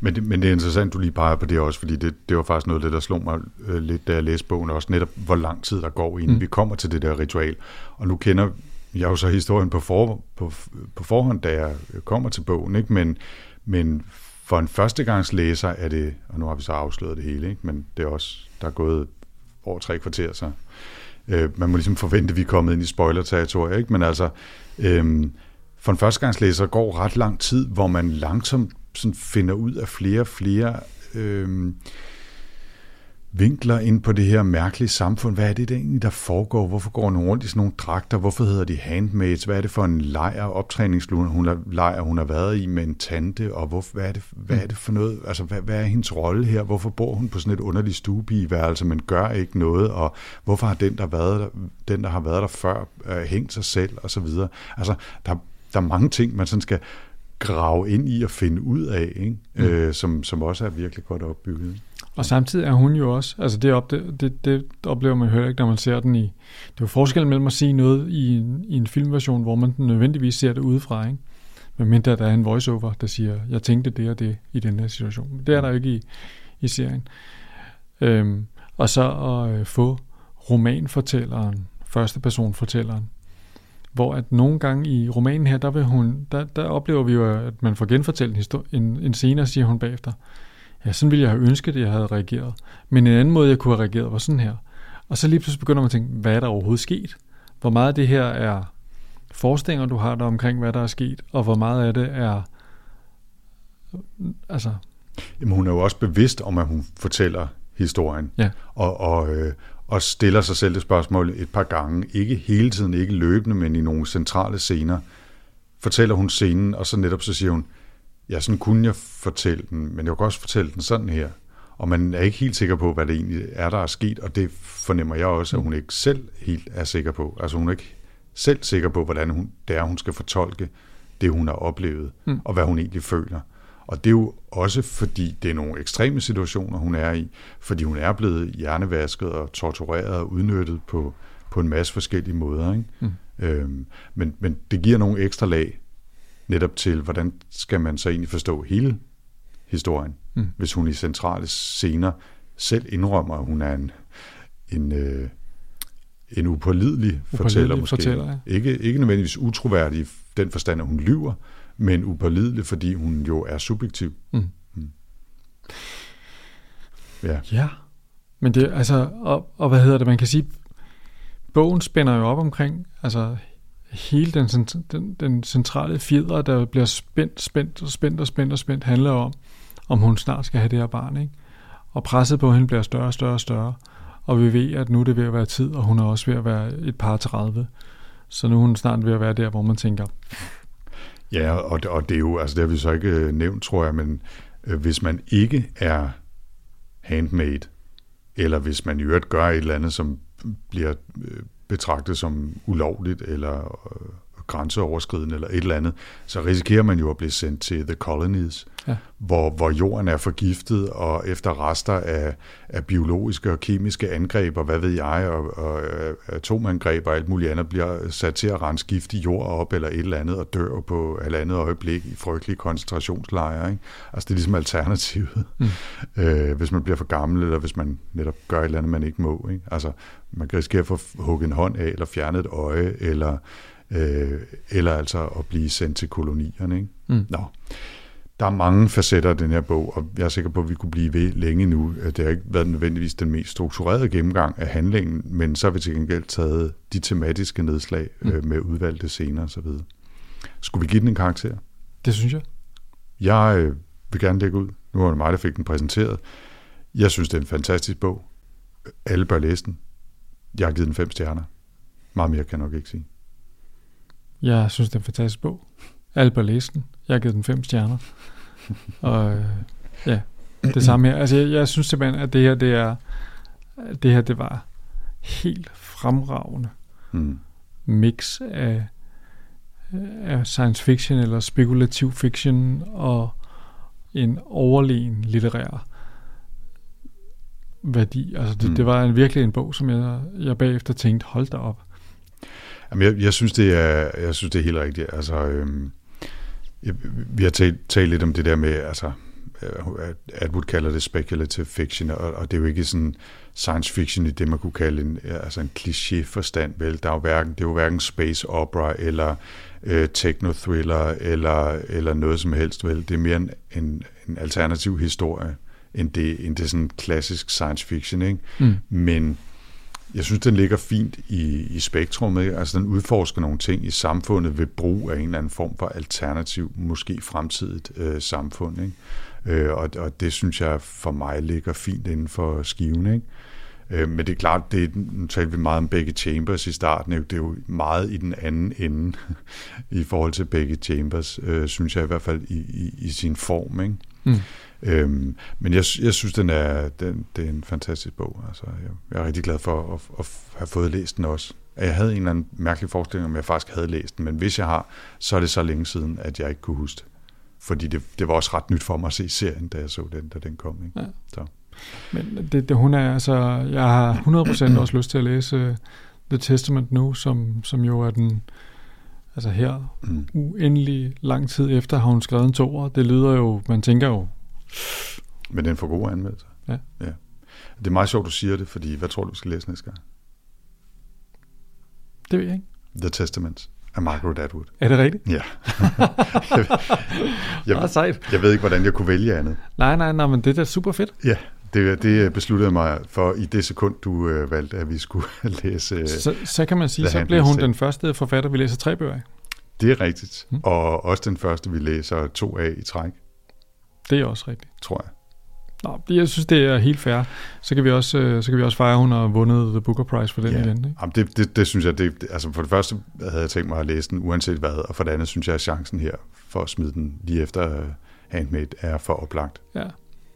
Men det, men det er interessant, du lige peger på det også, fordi det, det var faktisk noget af det, der slog mig øh, lidt, da jeg læste bogen også, netop hvor lang tid der går, inden mm. vi kommer til det der ritual. Og nu kender jeg jo så historien på, for, på, på forhånd, da jeg kommer til bogen, ikke? Men, men for en førstegangslæser er det, og nu har vi så afsløret det hele, ikke? men det er også, der er gået over tre kvarter, så øh, man må ligesom forvente, at vi er kommet ind i spoiler-territoriet, ikke? men altså, øh, for en førstegangslæser går ret lang tid, hvor man langsomt sådan finder ud af flere og flere øh, vinkler ind på det her mærkelige samfund. Hvad er det, egentlig, der foregår? Hvorfor går hun rundt i sådan nogle dragter? Hvorfor hedder de handmaids? Hvad er det for en lejr, optræningslejr, hun lejr, hun har været i med en tante? Og hvor, hvad, er det, hvad er det for noget? Altså, hvad, hvad er hendes rolle her? Hvorfor bor hun på sådan et underligt stuepigeværelse, men gør ikke noget? Og hvorfor har den, der, været der, den, der har været der før, øh, hængt sig selv? Og så videre. Altså, der, der er mange ting, man sådan skal grave ind i og finde ud af, ikke? Mm. Øh, som, som også er virkelig godt opbygget. Og samtidig er hun jo også, altså det, op, det, det, det oplever man jo heller ikke, når man ser den i, det er jo forskellen mellem at sige noget i en, i en filmversion, hvor man nødvendigvis ser det udefra, ikke? Men mindre der er en voiceover, der siger, jeg tænkte det og det i den her situation. Det er der jo ikke i, i serien. Øhm, og så at øh, få romanfortælleren, første person fortælleren, hvor at nogle gange i romanen her, der, vil hun, der, der oplever vi jo, at man får genfortalt en, en, en scene, siger hun bagefter, ja, sådan ville jeg have ønsket, at jeg havde reageret. Men en anden måde, jeg kunne have reageret, var sådan her. Og så lige pludselig begynder man at tænke, hvad er der overhovedet sket? Hvor meget af det her er forestillinger, du har der omkring, hvad der er sket, og hvor meget af det er... Altså... Jamen, hun er jo også bevidst om, at hun fortæller historien. Ja. Og, og, øh, og stiller sig selv det spørgsmål et par gange. Ikke hele tiden, ikke løbende, men i nogle centrale scener. Fortæller hun scenen, og så netop så siger hun, ja, sådan kunne jeg fortælle den, men jeg kan også fortælle den sådan her. Og man er ikke helt sikker på, hvad det egentlig er, der er sket, og det fornemmer jeg også, at hun ikke selv helt er sikker på. Altså hun er ikke selv sikker på, hvordan hun, det er, hun skal fortolke det, hun har oplevet, Mm. og hvad hun egentlig føler. Og det er jo også fordi, det er nogle ekstreme situationer, hun er i, fordi hun er blevet hjernevasket og tortureret og udnyttet på, på en masse forskellige måder. Ikke? Mm. Øhm, men, men det giver nogle ekstra lag netop til, hvordan skal man så egentlig forstå hele historien, Mm. hvis hun i centrale scener selv indrømmer, at hun er en, en, øh, en upålidelig fortæller måske. fortæller, ja. ikke, ikke nødvendigvis utroværdig i den forstand, at hun lyver, men upålidelig, fordi hun jo er subjektiv. Mm. Ja. Ja, men det altså, og, og hvad hedder det, man kan sige, bogen spænder jo op omkring, altså hele den, den, den centrale fjeder, der bliver spændt, spændt og spændt og spændt og spændt, handler om, om hun snart skal have det her barn, ikke? Og presset på hende bliver større og større og større, og vi ved, at nu er det ved at være tid, og hun er også ved at være et par 30. Så nu er hun snart ved at være der, hvor man tænker, Ja, og, og det er jo, altså det har vi så ikke øh, nævnt, tror jeg, men øh, hvis man ikke er handmade, eller hvis man i øvrigt gør et eller andet, som bliver øh, betragtet som ulovligt, eller øh, grænseoverskridende, eller et eller andet, så risikerer man jo at blive sendt til The Colonies, Ja. hvor, hvor jorden er forgiftet, og efter rester af, af biologiske og kemiske angreb, og hvad ved jeg, og, og øh, atomangreb og alt muligt andet, bliver sat til at rense giftig jord op, eller et eller andet, og dør på halvandet øjeblik i frygtelige koncentrationslejre. Ikke? Altså det er ligesom alternativet, mm. øh, hvis man bliver for gammel, eller hvis man netop gør et eller andet, man ikke må. Ikke? Altså man kan risikere at få hugget en hånd af, eller fjernet et øje, eller, øh, eller altså at blive sendt til kolonierne. Ikke? Mm. Nå. Der er mange facetter af den her bog, og jeg er sikker på, at vi kunne blive ved længe nu. Det har ikke været nødvendigvis den mest strukturerede gennemgang af handlingen, men så har vi til gengæld taget de tematiske nedslag Mm. øh, med udvalgte scener osv. Skulle vi give den en karakter? det synes jeg. Jeg øh, vil gerne lægge ud. Nu var det mig, der fik den præsenteret. Jeg synes, det er en fantastisk bog. Alle bør læse den. Jeg har givet den fem stjerner. Meget mere kan jeg nok ikke sige. Jeg synes, det er en fantastisk bog. Alle bør læse den. Jeg har givet den fem stjerner. Og øh, ja, det samme her. Altså, jeg, jeg synes simpelthen, at det her, det er, det her, det var helt fremragende Mm. mix af, af science fiction eller spekulativ fiction og en overlegen litterær værdi. Altså det, mm. det var en, virkelig en bog, som jeg, jeg bagefter tænkte, hold da op. Jamen, jeg, jeg, synes, det er, jeg synes, det er helt rigtigt. Altså, øhm, jeg, vi har talt, talt lidt om det der med, altså, at Atwood kalder det speculative fiction, og, og det er jo ikke sådan science fiction i det, man kunne kalde en, altså en kliché forstand, vel? Der er jo hverken, det er jo hverken space opera, eller øh, techno-thriller, eller, eller noget som helst, vel? Det er mere en, en, en alternativ historie, end det, end det sådan klassisk science fiction, ikke? Mm. Men jeg synes, den ligger fint i, i spektrummet. ikke? Altså, den udforsker nogle ting i samfundet ved brug af en eller anden form for alternativ, måske fremtidigt øh, samfund. Ikke? Øh, og, og det synes jeg for mig ligger fint inden for skiven. Ikke? Øh, men det er klart, det, er- nu talte vi meget om begge Chambers i starten, ikke? det er jo meget i den anden ende i forhold til begge Chambers, øh, synes jeg i hvert fald i, i, i sin form. Ikke? Mm. Øhm, men jeg, jeg synes, den er, den, det er en fantastisk bog. Altså, jeg, jeg er rigtig glad for at, at have fået læst den også. Jeg havde en eller anden mærkelig forestilling om, jeg faktisk havde læst den, men hvis jeg har, så er det så længe siden, at jeg ikke kunne huske det. Fordi det, det var også ret nyt for mig at se serien, da jeg så den, da den kom. Ikke? Ja. Så. Men det, det, hun er, altså, jeg har 100% også lyst til at læse uh, The Testament nu, som, som jo er den, altså her, Mm. uendelig lang tid efter har hun skrevet en toer. Det lyder jo, man tænker jo, Men den får gode anmeldelser. Ja. ja. Det er meget sjovt, du siger det, fordi hvad tror du, vi skal læse næste gang? det ved jeg ikke. The Testament af Margaret Atwood. Er det rigtigt? Ja. jeg, Jeg, jeg, sejt. jeg ved ikke, hvordan jeg kunne vælge andet. Nej, nej, nej, men det er da super fedt. Ja, det, det besluttede mig for i det sekund, du øh, valgte, at vi skulle læse. Øh, Så, så kan man sige, så bliver hun den første forfatter, vi læser tre bøger af. det er rigtigt. Mm. Og også den første, vi læser to af i træk, Det er også rigtigt. tror jeg. Nå, jeg synes, det er helt fair. Så kan vi også, øh, så kan vi også fejre, at hun har vundet The Booker Prize for den Ja. igen. Ikke? Jamen, det, det, det synes jeg, det, altså for det første havde jeg tænkt mig at læse den uanset hvad, og for det andet synes jeg, at chancen her for at smide den lige efter uh, Handmade er for oplagt. Ja.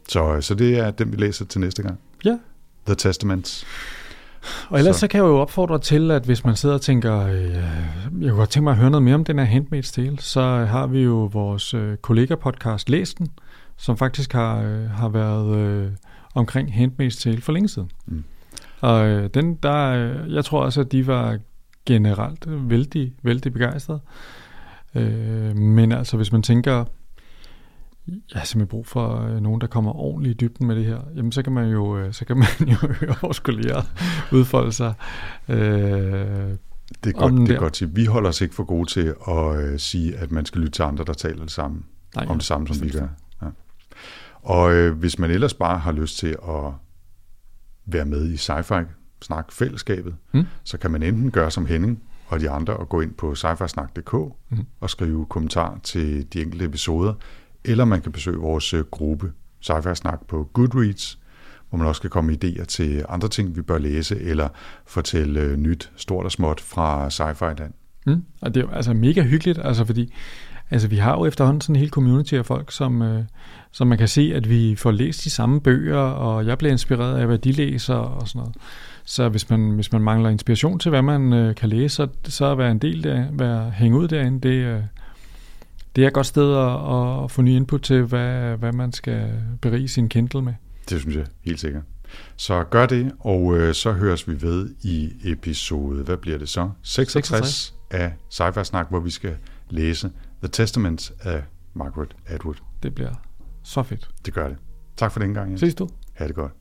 Så, så det er den, vi læser til næste gang. Ja. The Testaments. Og ellers så. så kan jeg jo opfordre til, at hvis man sidder og tænker, øh, jeg kunne godt tænke mig at høre noget mere om den her Handmaid's Tale, så har vi jo vores øh, kollega-podcast Læs den, som faktisk har, øh, har været øh, omkring Handmaid's Tale for længe siden. Mm. Og øh, den, der, øh, jeg tror også, at de var generelt vældig, vældig begejstrede. Øh, men altså, hvis man tænker, jeg har simpelthen brug for øh, nogen, der kommer ordentligt i dybden med det her, jamen så kan man jo, øh, så kan man jo høre vores kolleger udfolde sig. Øh, det er godt, det er godt Vi holder os ikke for gode til at øh, sige, at man skal lytte til andre, der taler det samme, Nej, om det samme, som vi gør. Og øh, hvis man ellers bare har lyst til at være med i sci-fi snak fællesskabet, mm. så kan man enten gøre som Henning og de andre og gå ind på sci mm. og skrive kommentar til de enkelte episoder, eller man kan besøge vores øh, gruppe sci Snak på Goodreads, hvor man også kan komme idéer til andre ting, vi bør læse, eller fortælle øh, nyt, stort og småt fra sci-fi land. Mm. Og det er jo altså mega hyggeligt, altså fordi altså vi har jo efterhånden sådan en hel community af folk, som, øh, som man kan se, at vi får læst de samme bøger, og jeg bliver inspireret af, hvad de læser og sådan noget. Så hvis man, hvis man mangler inspiration til, hvad man øh, kan læse, så, så at være en del der, være, hænge ud derinde, det, øh, det er et godt sted at, at få ny input til, hvad, hvad man skal berige sin Kindle med. Det synes jeg helt sikkert. Så gør det, og øh, så høres vi ved i episode, hvad bliver det så? 66, 66. af sci Snak, hvor vi skal læse The Testament af Margaret Atwood. Det bliver så fedt. Det gør det. Tak for den gang. Ses du. Ha' det godt.